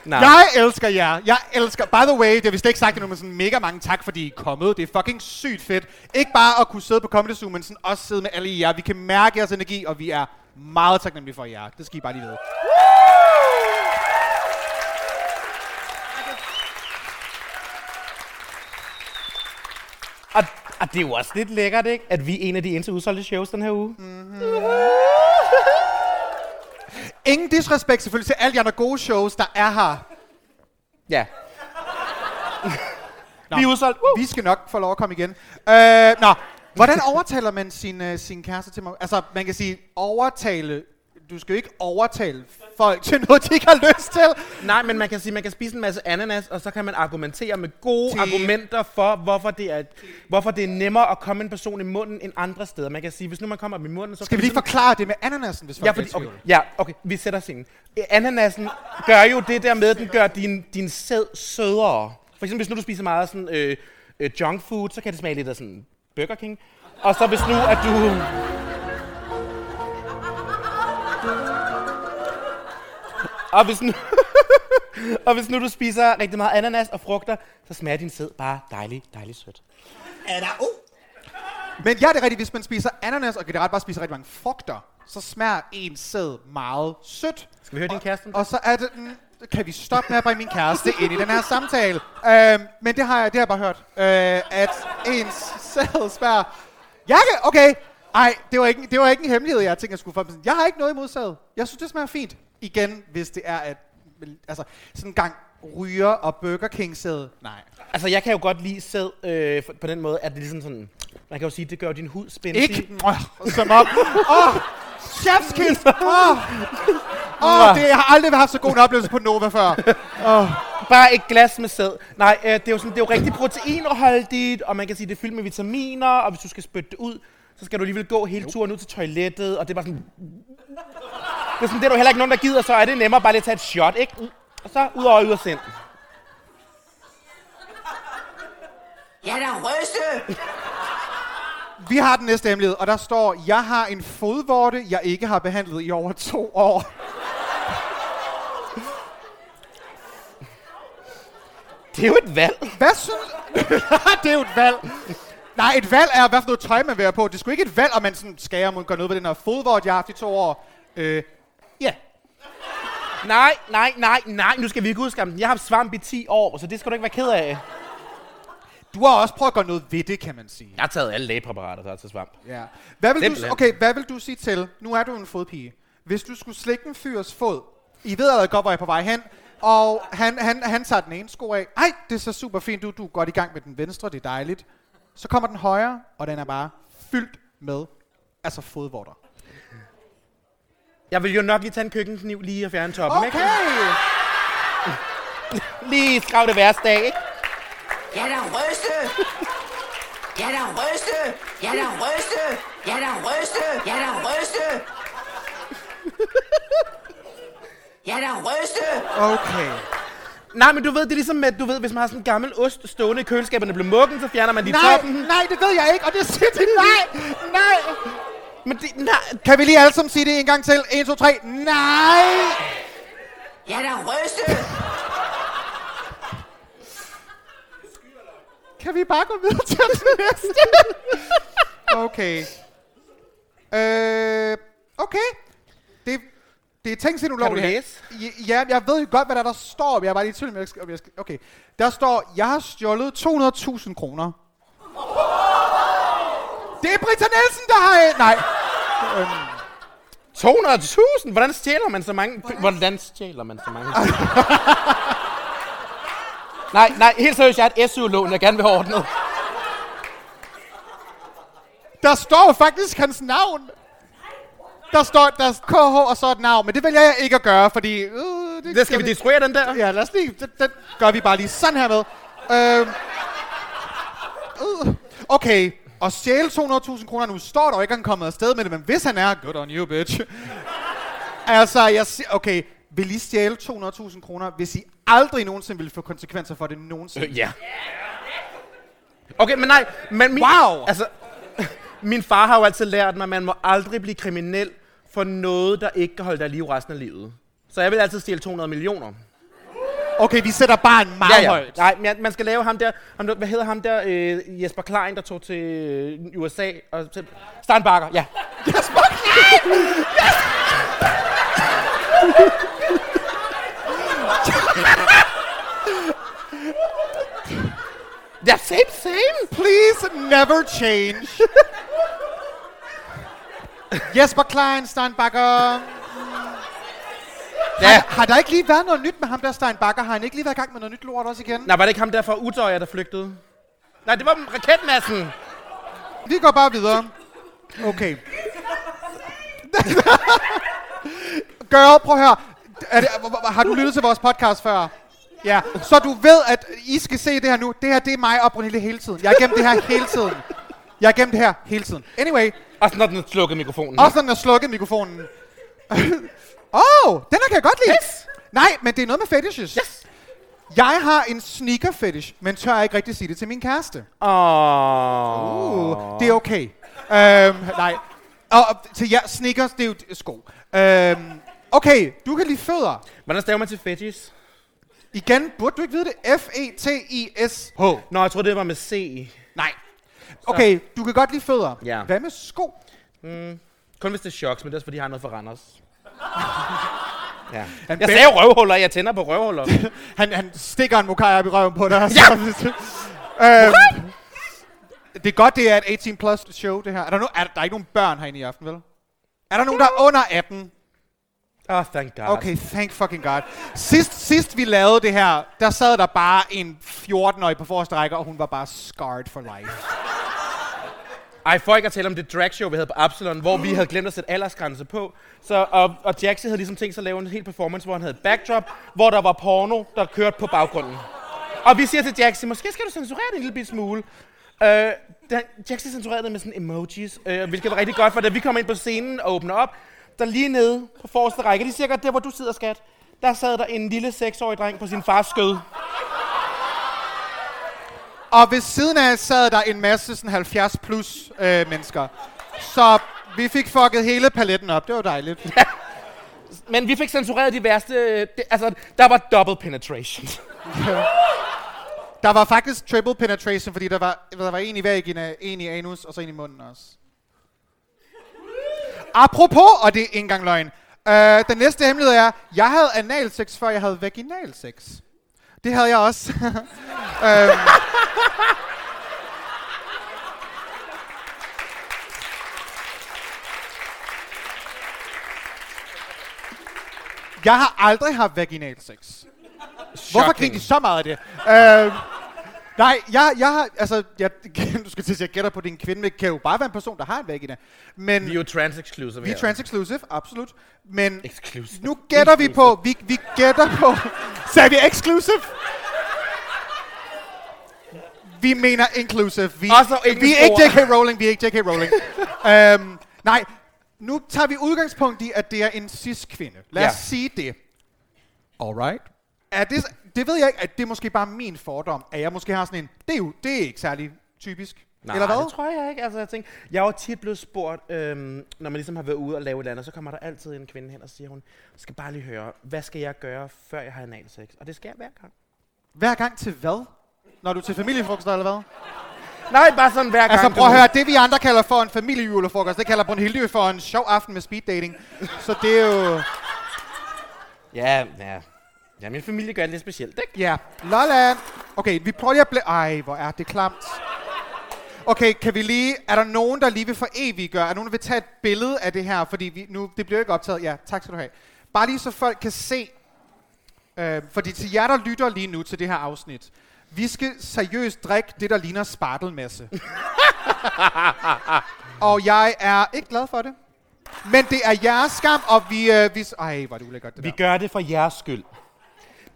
Nej, Nej. Jeg elsker jer. Jeg elsker... By the way, det har vi slet ikke sagt endnu, men sådan mega mange tak, fordi I er kommet. Det er fucking sygt fedt. Ikke bare at kunne sidde på Comedy Zoo, men sådan også sidde med alle i jer. Vi kan mærke jeres energi, og vi er meget taknemmelige for jer. Det skal I bare lige vide. Og, og det er jo også lidt lækkert, ikke? At vi er en af de eneste udsolgte shows den her uge. Mm-hmm. ingen disrespekt selvfølgelig til alle de andre gode shows, der er her. Ja. Vi er udsolgt. Uh. Vi skal nok få lov at komme igen. Øh, nå, hvordan overtaler man sin, uh, sin kæreste til mig? Altså, man kan sige, overtale... Du skal jo ikke overtale folk til noget, de ikke har lyst til. Nej, men man kan sige, man kan spise en masse ananas, og så kan man argumentere med gode Til- argumenter for, hvorfor det, er, hvorfor det er nemmere at komme en person i munden end andre steder. Man kan sige, hvis nu man kommer dem i munden, så Skal vi lige forklare det med ananasen, hvis folk Ja, fordi, okay, ja, okay, vi sætter scenen. Ananasen gør jo det der med, at den gør din, din sæd sødere. For eksempel, hvis nu du spiser meget sådan, øh, øh, junk food, så kan det smage lidt af sådan Burger King. Og så hvis nu, at du... Og hvis nu, og hvis nu du spiser rigtig meget ananas og frugter, så smager din sæd bare dejligt, dejligt sødt. Er der O? Men ja, det er rigtigt, hvis man spiser ananas, og generelt bare spiser rigtig mange frugter, så smager en sæd meget sødt. Skal vi høre din kæreste? Og så er det, mm, kan vi stoppe med at bringe min kæreste ind i den her samtale? Øhm, men det har jeg, det har jeg bare hørt, øh, at ens sæd smager... Kan, okay, ej, det var, ikke, det var ikke en hemmelighed, jeg tænkte, jeg skulle få. Jeg har ikke noget imod sæd. Jeg synes, det smager fint. Igen, hvis det er, at altså, sådan en gang ryger og Burger King sæd. Nej. Altså, jeg kan jo godt lide sæd øh, på den måde, at det ligesom sådan... Man kan jo sige, at det gør din hud spændstig. Ikke som op. Åh, oh, chef's kiss. Åh, oh. oh, det, jeg har aldrig haft så god en oplevelse på Nova før. Bare et glas med sæd. Nej, øh, det er jo sådan, det er jo rigtig proteinholdigt, og man kan sige, det er fyldt med vitaminer, og hvis du skal spytte det ud, så skal du alligevel gå hele turen ud til toilettet, og det er bare sådan... Det er sådan, det er der jo heller ikke nogen, der gider, så er det nemmere bare lige at tage et shot, ikke? Og så ud over ud og sind. Jeg er da ryste! Vi har den næste hemmelighed, og der står, jeg har en fodvorte, jeg ikke har behandlet i over to år. Det er jo et valg. Hvad synes... det er jo et valg. Nej, et valg er, hvad for noget tøj man vil have på. Det er sgu ikke et valg, om man sådan skærer mod gøre noget ved den her fodvorte, jeg har haft i to år. Øh, ja. Nej, nej, nej, nej, nu skal vi ikke udskamme den. Jeg har haft svamp i 10 år, så det skal du ikke være ked af. Du har også prøvet at gøre noget ved det, kan man sige. Jeg har taget alle lægepræparater, der er til svamp. Ja. Hvad vil, du, okay, hvad vil du sige til, nu er du en fodpige, hvis du skulle slikke en fyrs fod, I ved allerede godt, hvor jeg er på vej hen, og han, han, han tager den ene sko af, ej, det ser super fint ud, du er godt i gang med den venstre, det er dejligt. Så kommer den højre, og den er bare fyldt med, altså fodvorter. Jeg vil jo nok lige tage en køkkenkniv lige og fjerne toppen, Okay! ikke? Lige skrav det værste af, ikke? Jeg er da ryste! Jeg er da ryste! Jeg er da ryste! Jeg er da ryste! Jeg er da ryste! Jeg er da ryste! Okay. Nej, men du ved, det er ligesom med, du ved, hvis man har sådan en gammel ost stående i køleskabet, og den bliver muggen, så fjerner man lige Nej, toppen. nej, det ved jeg ikke, og det siger det nej, nej. Men det, nej, Kan vi lige alle sammen sige det en gang til? 1, 2, 3. Nej! Jeg er da ryste! Kan vi bare gå videre til den næste? Okay. Øh, okay. Det, det er tænkt sin ulovligt. læse? Ja, jeg ved jo godt, hvad der, der står, men jeg er bare lige i tvivl, om jeg skal, om jeg skal... Okay. Der står, jeg har stjålet 200.000 kroner. Det er Britta Nielsen, der har... Nej. 200.000? Hvordan stjæler man så mange? Hvordan stjæler man så mange? nej, nej, helt seriøst, jeg er et SU-lån, jeg gerne vil have ordnet. Der står faktisk hans navn. Der står der er KH og så et navn, men det vælger jeg ikke at gøre, fordi... Øh, det, Det skal vi destruere den der? Ja, lad os lige... Den, den gør vi bare lige sådan her med. Øhm, øh, okay, og stjæle 200.000 kroner nu står der jo ikke, at han kommer afsted med det, men hvis han er, good on you, bitch. altså, jeg siger, okay, vil I stjæle 200.000 kroner, hvis I aldrig nogensinde vil få konsekvenser for det nogensinde? Øh, ja. Okay, men nej, men min, Wow! Altså, min far har jo altid lært mig, at man må aldrig blive kriminel for noget, der ikke kan holde dig i live resten af livet. Så jeg vil altid stjæle 200 millioner. Okay, vi sætter bare en meget højt. Nej, men man skal lave ham der, ham der hvad hedder ham der, øh, Jesper Klein, der tog til øh, USA og til Steinbacher, ja. Jesper Klein! Ja, same, same. Please never change. Jesper Klein, Steinbacher. Ja. Har, har der ikke lige været noget nyt med ham der, Stein Bakker? Har han ikke lige været i gang med noget nyt lort også igen? Nej, var det ikke ham der fra Udøjer, der flygtede? Nej, det var raketmassen. Vi går bare videre. Okay. Girl, prøv at høre. Er det, har du lyttet til vores podcast før? Ja, så du ved, at I skal se det her nu. Det her, det er mig og Brunhilde hele tiden. Jeg er igennem det her hele tiden. Jeg er igennem det her hele tiden. Anyway, Også når den er slukket mikrofonen. også når den er slukket mikrofonen. Oh, den her kan jeg godt lide. Yes. Nej, men det er noget med fetishes. Yes. Jeg har en sneaker fetish, men tør ikke rigtig sige det til min kæreste. Åh. Uh, det er okay. Øhm, nej. Og til jer, sneakers, det er jo sko. Øhm, okay, du kan lide fødder. Hvordan staver man til fetish? Igen, burde du ikke vide det? F-E-T-I-S-H. Nå, jeg troede, det var med C. Nej. Okay, du kan godt lide fødder. Ja. Hvad med sko? Kun hvis det er choks, men det er også, fordi jeg har noget for Randers. Ja. Han, Jeg sagde røvhuller, jeg tænder på røvhuller. han, han stikker en mokai op i røven på dig. Ja! øhm, det er godt, det er et 18 plus show, det her. Er der, no- er der, der er ikke nogen børn herinde i aften, vel? Er der nogen, der er under 18? Åh, oh, thank God. Okay, thank fucking God. Sidst, sidst vi lavede det her, der sad der bare en 14-årig på forreste række, og hun var bare scarred for life. Ej, for ikke at tale om det dragshow, vi havde på Absalon, hvor vi havde glemt at sætte aldersgrænse på. Så, og, og Jackson havde ligesom tænkt sig at lave en hel performance, hvor han havde backdrop, hvor der var porno, der kørte på baggrunden. Og vi siger til Jackson, måske skal du censurere det en lille bit smule. Øh, der, Jaxi censurerede det med sådan emojis, øh, hvilket var rigtig godt, for da vi kom ind på scenen og åbner op, der lige nede på forreste række, lige cirka der, hvor du sidder, skat, der sad der en lille seksårig dreng på sin fars skød. Og ved siden af sad der en masse sådan 70 plus øh, mennesker. Så vi fik fucket hele paletten op. Det var dejligt. Men vi fik censureret de værste, øh, det, altså, der var double penetration. Der var faktisk triple penetration, fordi der var, der var en i vagina, en i anus, og så en i munden også. Apropos, og det er ikke engang løgn. Øh, den næste hemmelighed er, jeg havde analsex, før jeg havde vaginalsex. Det havde jeg også. øhm, jeg har aldrig haft vaginalsex. Hvorfor griner de så meget af det? Øh, nej, jeg, jeg har, altså, jeg, du skal til at sige, jeg gætter på, din kvinde kan jo bare være en person, der har en vagina. Men Vi er jo trans-exclusive vi er trans-exclusive, absolut. Men Exclusive. nu gætter vi på, vi, vi gætter på, sagde vi exclusive? Vi mener inclusive. Vi, Også vi er ikke. J.K. Rowling, vi er ikke J.K. Rowling. øhm, nej, nu tager vi udgangspunkt i, at det er en cis-kvinde. Lad os Ja. sige det. Alright. Er det, det ved jeg ikke, at det er måske bare min fordom, at jeg måske har sådan en, det er jo det er ikke særlig typisk. Nej, Eller hvad? det tror jeg ikke. Altså, jeg, tænker, jeg er jo tit blevet spurgt, øhm, når man ligesom har været ude og lave et eller andet, så kommer der altid en kvinde hen og siger, hun skal bare lige høre, hvad skal jeg gøre, før jeg har analsex? Og det skal jeg hver gang. Hver gang til hvad? Når du er til familiefrokost eller hvad? Nej, bare sådan hver gang. Altså prøv at høre, det vi andre kalder for en familiejulefrokost, det kalder Brunhilde for en sjov aften med speed dating. Så det er jo... Ja, ja. Ja, min familie gør det lidt specielt, ikke? Ja, Lolland. Okay, vi prøver lige at blive... Ej, hvor er det klamt. Okay, kan vi lige... Er der nogen, der lige vil for evigt gøre? Er der nogen, der vil tage et billede af det her? Fordi vi, nu, det bliver jo ikke optaget. Ja, tak skal du have. Bare lige så folk kan se... Øh, fordi til jer, der lytter lige nu til det her afsnit. Vi skal seriøst drikke det, der ligner spartelmasse. og jeg er ikke glad for det. Men det er jeres skam, og vi... Øh, vi ej, hvor er det ulækkert, det Vi der. gør det for jeres skyld.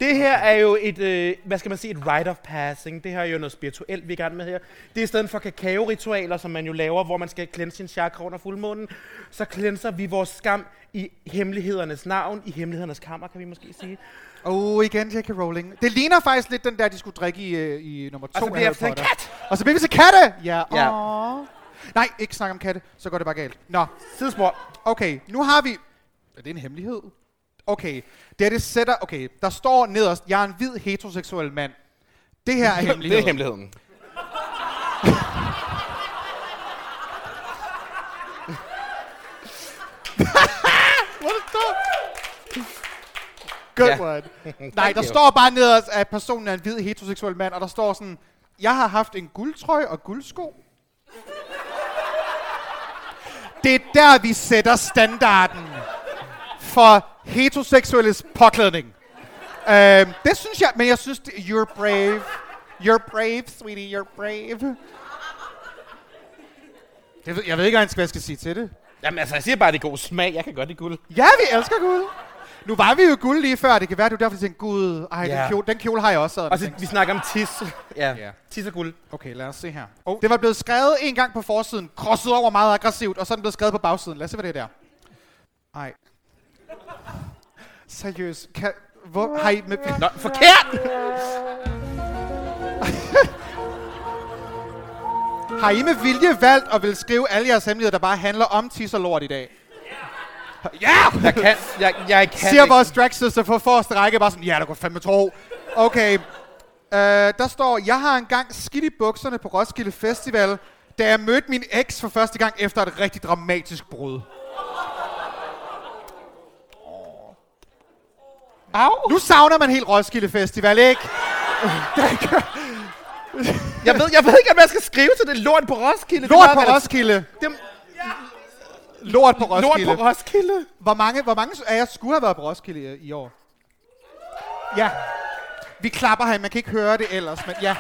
Det her er jo et, øh, hvad skal man sige, et rite of passing. Det her er jo noget spirituelt, vi er i gang med her. Det er i stedet for kakao-ritualer, som man jo laver, hvor man skal cleanse sin chakra under fuldmånen. Så cleanser vi vores skam i hemmelighedernes navn, i hemmelighedernes kammer, kan vi måske sige. Oh, igen J.K. Rowling. Det ligner faktisk lidt den der, de skulle drikke i, øh, i nummer to Og så bliver til en kat! Og så bliver vi til katte! Ja. Ja. Åh. Nej, ikke snak om katte, så går det bare galt. Nå, Sidespor. okay, nu har vi... Er det en hemmelighed? Okay, det er det sætter... Okay, der står nederst, jeg er en hvid heteroseksuel mand. Det her er Det hemmeligheden. er hemmeligheden. Det står? Good Ja. word. Nej, der står bare nederst, at personen er en hvid heteroseksuel mand, og der står sådan, jeg har haft en guldtrøje og guldsko. Det er der, vi sætter standarden for heteroseksuelles påklædning. Øhm, det synes jeg, men jeg synes, det, you're brave. You're brave, sweetie, you're brave. Jeg ved, jeg ved ikke engang, hvad jeg skal sige til det. Jamen altså, jeg siger bare, det er god smag. Jeg kan godt lide guld. Ja, vi elsker guld. Nu var vi jo guld lige før. Det kan være, du derfor tænkte, gud, ej, Ja. den, kjole, den kjole har jeg også. Og så, vi snakker om tis. Ja, Ja. tis og guld. Okay, lad os se her. Oh. Det var blevet skrevet en gang på forsiden, krosset over meget aggressivt, og så er den blevet skrevet på bagsiden. Lad os se, hvad det er der. Ej. Seriøst. Kan, hvor, har I med, Nå, forkert! har I med vilje valgt at vil skrive alle jeres hemmeligheder, der bare handler om tis og lort i dag? Ja! Jeg kan, jeg, jeg kan Siger ikke. vores drag sister på forreste række bare sådan, ja, der går fandme tro. Okay. Uh, der står, jeg har engang skidt i bukserne på Roskilde Festival, da jeg mødte min eks for første gang efter et rigtig dramatisk brud. Au! Nu savner man helt Roskilde Festival, ikke? Jeg ved, jeg ved ikke, hvad jeg skal skrive til det lort på Roskilde. Det Lort på. Roskilde. Det Lort på er lort Roskilde. på Roskilde. Hvor mange, hvor mange af jer skulle have været på Roskilde i, år? Ja. Vi klapper her, man kan ikke høre det ellers, men ja.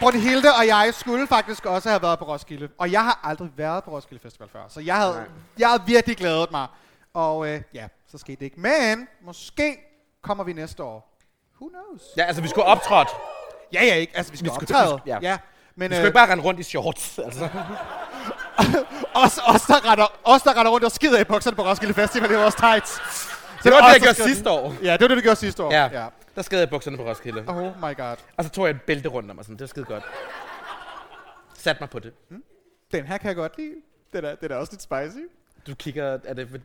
Brunhilde og jeg skulle faktisk også have været på Roskilde. Og jeg har aldrig været på Roskilde Festival før, så jeg havde, jeg havde virkelig glædet mig. Og øh, ja, så skete det ikke. Men måske kommer vi næste år. Who knows? Ja, altså, vi skulle optrådt. Ja, ja, ikke. Altså, vi skal Vi skulle- optræde. ja. ja. Men Vi øh, skulle ikke bare rende rundt i shorts, altså. os, os, der render, os, der render rundt og skider i bukserne på Roskilde Festival, det er vores tights. Så Det var det, jeg gjorde skal- sidste år. Ja, det var det, du gjorde sidste år. Ja. ja. Der skadede jeg bukserne på Roskilde. Oh my god. Og så tog jeg et bælte rundt om og sådan. Det var skide godt. Sat mig på det. Den her kan jeg godt lide. Den er, den er også lidt spicy. Du kigger, er det...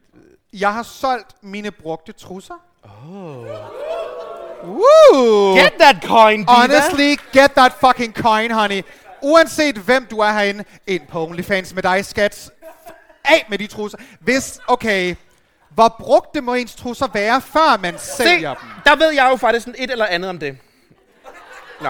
Jeg har solgt mine brugte trusser. Oh. Woo! Get that coin, diva! Honestly, get that fucking coin, honey. Uanset hvem du er herinde, ind på OnlyFans med dig, skat. Af med de trusser. Hvis, okay, hvor brugte må ens trusser være, før man Se, sælger dem? der ved jeg jo faktisk sådan et eller andet om det. Nå.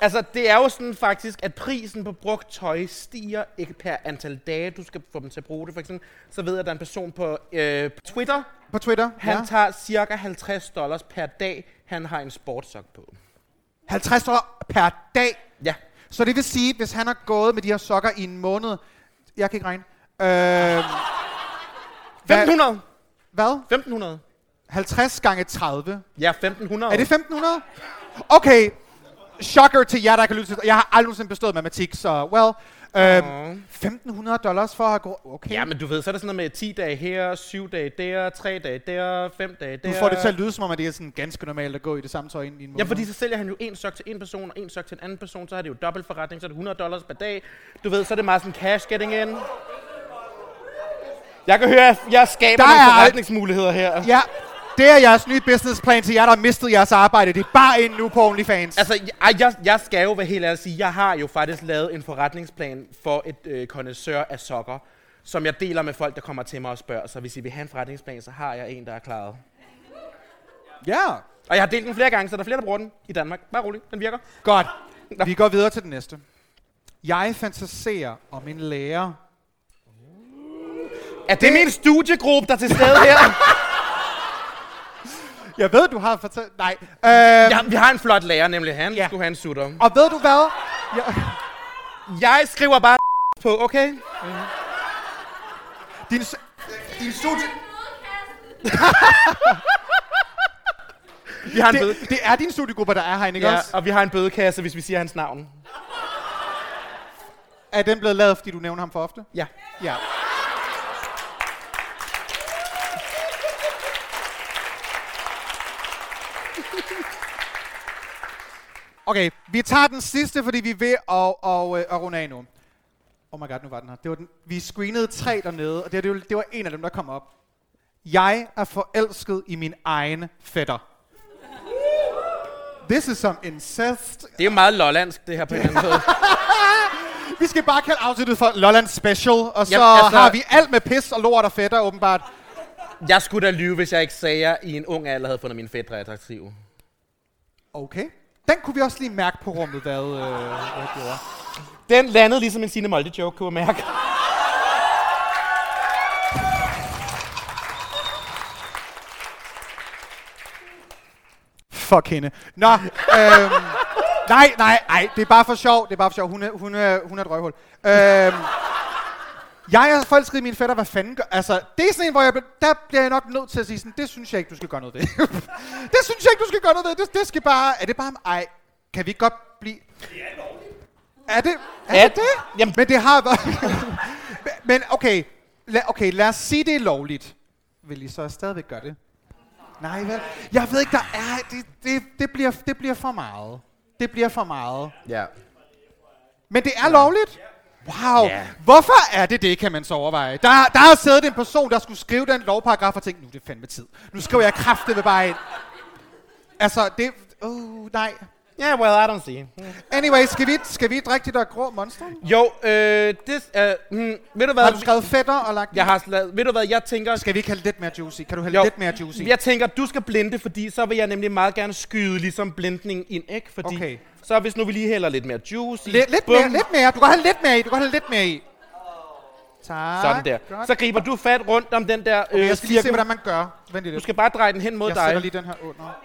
Altså, det er jo sådan faktisk, at prisen på brugt tøj stiger ikke per antal dage, du skal få dem til at bruge det. For eksempel, så ved jeg, at der er en person på øh, Twitter, På Twitter? han ja. tager cirka 50 dollars per dag, han har en sportsok på. 50 dollar per dag. Ja. Så det vil sige, hvis han har gået med de her sokker i en måned... Jeg kan ikke regne. Øh, hvad, 1500. hvad? 1500. 50 gange 30. Ja, 1500. Er det 1500? Okay. Shocker til jer, der kan lytte til. Jeg har aldrig nogensinde bestået matematik, så well. Øhm, 1500 dollars for at gå... Okay. Ja, men du ved, så er det sådan noget med 10 dage her, 7 dage der, 3 dage der, 5 dage der. du får det til at lyde som om, at det er sådan ganske normalt at gå i det samme tøj ind i en måned. Ja, fordi så sælger han jo en sok til en person, og en sok til en anden person, så er det jo dobbelt forretning, så er det 100 dollars per dag. Du ved, så er det meget sådan cash getting in. Jeg kan høre, at jeg skaber Der nogle er- forretningsmuligheder her. Ja, det er jeres nye businessplan til jer, der har mistet jeres arbejde. Det er bare ind nu på OnlyFans. Altså, jeg, jeg, jeg skal jo være helt ærlig sige, jeg har jo faktisk lavet en forretningsplan for et øh, kondensør af sokker, som jeg deler med folk, der kommer til mig og spørger. Så hvis I vil have en forretningsplan, så har jeg en, der er klaret. ja. Og jeg har delt den flere gange, så der er flere, der bruger den i Danmark. Bare rolig, den virker. Godt. Nå. Vi går videre til den næste. Jeg fantaserer om en lærer. Er det min studiegruppe, der er til stede her? Jeg ved, du har fortalt... Nej. Øhm, ja, vi har en flot lærer, nemlig han. Ja. Skulle have en sutter. Og ved du hvad? Jeg, Jeg skriver bare på, okay? din, s- din studie... Vi har en bøde. Det, det er din studiegruppe, der er herinde, ikke Ja, også? og vi har en bødekasse, hvis vi siger hans navn. Er den blevet lavet, fordi du nævner ham for ofte? Ja. Ja. Okay, vi tager den sidste, fordi vi er ved at, at, at, at runde af nu. Oh my god, nu var den her. Det var den. Vi screenede tre dernede, og det, det, var, det var en af dem, der kom op. Jeg er forelsket i min egen fætter. This is some incest. Det er jo meget lollandsk, det her på en anden måde. Vi skal bare kalde afsnittet for Lolland Special, og så Jamen, altså- har vi alt med pis og lort og fætter, åbenbart. Jeg skulle da lyve, hvis jeg ikke sagde, at jeg i en ung alder havde fundet min fætter attraktiv. Okay. Den kunne vi også lige mærke på rummet, hvad øh, jeg gjorde. Den landede ligesom en Signe Molde joke, kunne jeg mærke. Fuck hende. Nå, øhm, nej, nej, nej, det er bare for sjov. Det er bare for sjov. Hun er, hun er, hun er et røvhul. Øhm, jeg er forelsket i min fætter, hvad fanden gør... Altså, det er sådan en, hvor jeg, der bliver jeg nok nødt til at sige sådan, det synes jeg ikke, du skal gøre noget ved. det synes jeg ikke, du skal gøre noget ved. Det, det skal bare... Er det bare... Ej, kan vi ikke godt blive... Er det? Er Ja, det det? jamen- Men det har været... Men okay, la, okay, lad os sige, det er lovligt. Vil I så stadigvæk gøre det? Nej, vel? Jeg ved ikke, der er... Det, det, det, bliver, det bliver for meget. Det bliver for meget. Ja. Men det er lovligt? Wow. Ja. Hvorfor er det det, kan man så overveje? Der, der har siddet en person, der skulle skrive den lovparagraf og tænkte, nu er det fandme tid. Nu skriver jeg kraftet med bare ind. Altså, det... Uh, nej. Ja, well, I don't see. Anyway, skal vi, skal vi drikke de der grå monster? Jo, øh, det, øh, hmm, ved du hvad? Har du skrevet fætter og lagt Jeg har slaget, ved du hvad, jeg tænker... Skal vi ikke have lidt mere juicy? Kan du have Jo. lidt mere juicy? Jeg tænker, du skal blinde, fordi så vil jeg nemlig meget gerne skyde ligesom blindning ind, ikke? Fordi Okay. Så hvis nu vi lige hælder lidt mere juice i, Lidt, lidt mere, lidt mere. Du kan have lidt mere i. Du kan have lidt mere i. Tak. sådan der. Godt. Så griber du fat rundt om den der Okay, øh, jeg skal lige se, cirkel. hvordan man gør. Vent lige Du lidt. skal bare dreje den hen mod Jeg sætter dig. lige den her under.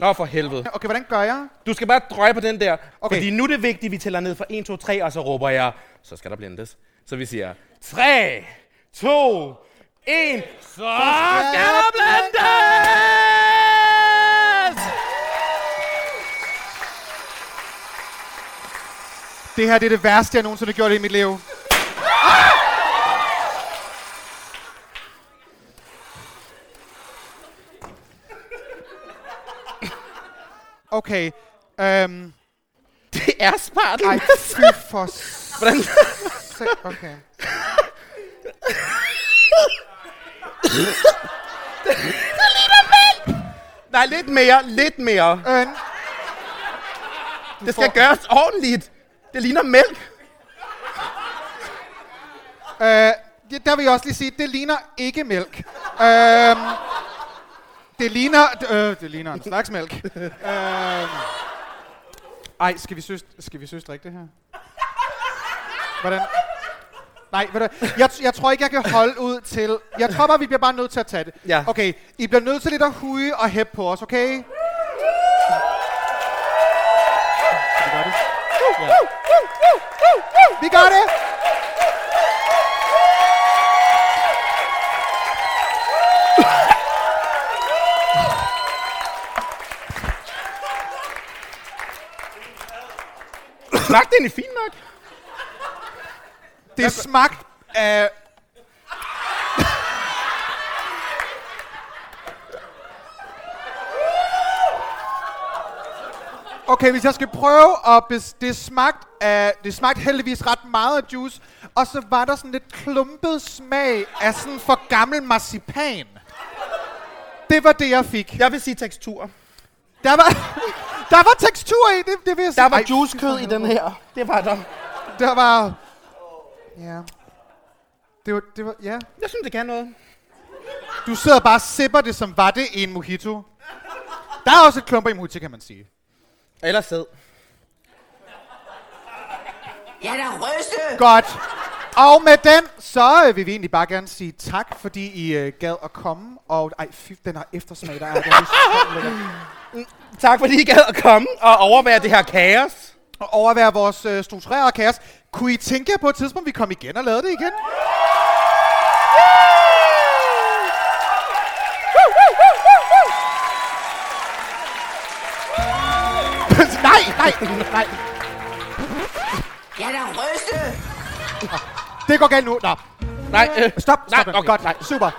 Nå, for helvede. Okay, hvordan gør jeg? Du skal bare dreje på den der. Okay. Fordi nu er det vigtigt, at vi tæller ned fra 1, 2, 3, og så råber jeg, så skal der blindes. Så vi siger, 3, 2, 1, så skal der blindes! Det her det er det værste, jeg nogensinde har gjort i mit liv. Okay. Um, Det er smart. ej, fy for Hvordan? Okay. Nej, lidt mere, lidt mere. Øh, Det skal gøres ordentligt. Det ligner mælk. øh, ja, der vil jeg også lige sige, det ligner ikke mælk. Øh, det ligner, øh, det ligner en slags mælk. Øh, ej, skal vi søs, skal vi søs drikke det her? Hvordan? Nej, ved du, jeg, jeg tror ikke, jeg kan holde ud til... Jeg tror bare, vi bliver bare nødt til at tage det. Ja. Okay, I bliver nødt til lidt at huge og hæppe på os, okay? Skal vi gøre det? Ja. Vi gør det! Smagte den i fint nok? Det smagte af... Okay, hvis jeg skal prøve at... Bes- det smagte af... Det smagte heldigvis ret meget af juice. Og så var der sådan lidt klumpet smag af sådan for gammel marcipan. Det var det, jeg fik. Jeg vil sige tekstur. Der var, der var tekstur i, det, det vil jeg sige. Der var Ej, juicekød i den her. Det var der. Der var... Ja. Det var, det var, ja. Jeg synes, det kan noget. Du sidder bare og sipper det, som var det i en mojito. Der er også et klumper i mojito, kan man sige. Eller sæd. Jeg er da rystet. Godt. Og med den, så øh, vil vi egentlig bare gerne sige tak, fordi I øh, gad at komme. Og ej, fy, den har eftersmag, der er. Det er så lækkert. Tak fordi I gad at komme og overvære det her kaos. Og overvære vores øh, strukturerede kaos. Kunne I tænke jer på et tidspunkt, vi kom igen og lavede det igen? nej, nej, nej. Jeg er da rystet. Det går galt nu. Nå, Nej, øh, stop. Nej, stop okay, Godt, nej. super.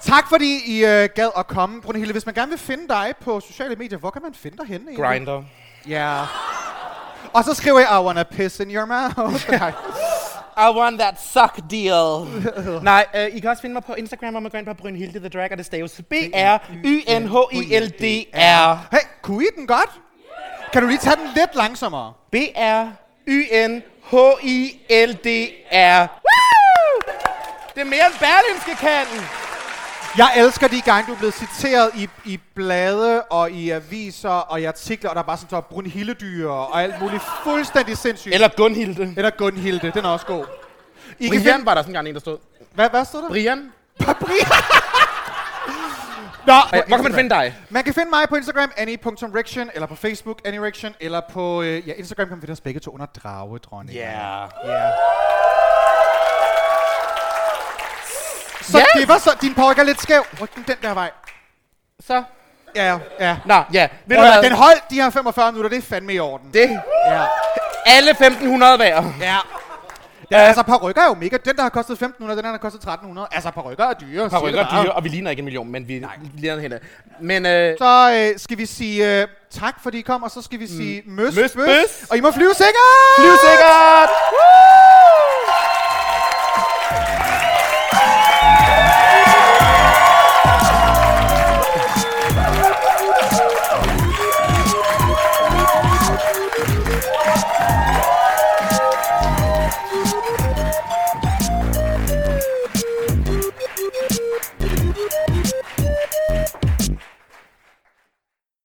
Tak fordi I øh, gad at komme. Brunhilde, hvis man gerne vil finde dig på sociale medier, hvor kan man finde dig henne? egentlig? grinder. Ja. Og så skriver jeg, I wanna piss in your mouth. Nej. I want that suck deal. Nej, øh, I kan også finde mig på Instagram, hvor man går ind på Brynhilde The Drag, og det staves B-R-Y-N-H-I-L-D-R. Hey, kunne I den godt? Kan du lige tage den lidt langsommere? B-R-Y-N-H-I-L-D-R. Det er mere end Berlinske kan. Jeg elsker de gange, du er blevet citeret i, i blade og i aviser og i artikler, og der er bare sådan så Brunhildedyr og alt muligt fuldstændig sindssygt. Eller Gunhilde. Eller Gunhilde, den er også god. I kan Brian finde... var der sådan en gang en, der stod. Hvad, hvad stod der? Brian? Brian. Nå, hvor kan man finde dig? Man kan finde mig på Instagram, annie.rection, eller på Facebook, annierection, eller på øh, ja, Instagram kan man finde os begge to under Dragedronning. Ja. Yeah. Så Ja. det var så, din paryk er lidt skæv. Ryk den den der vej. Så. Ja, ja. Nå, ja. Ved du hvad? den holdt de her 45 minutter, det er fandme i orden. Det. Ja. Alle 1500 hver. Ja. Ja. Altså, parrykker er jo mega. Den, der har kostet 1.500, den der, der har kostet 1.300. Altså, parrykker er dyre. Parrykker er dyre, og vi ligner ikke en million, men vi Nej. ligner hende. Men, øh... Så øh, skal vi sige øh, tak, fordi I kom, og så skal vi sige mm. møs, møs, møs, møs. Og I må flyve sikkert! Flyve sikkert! Woo!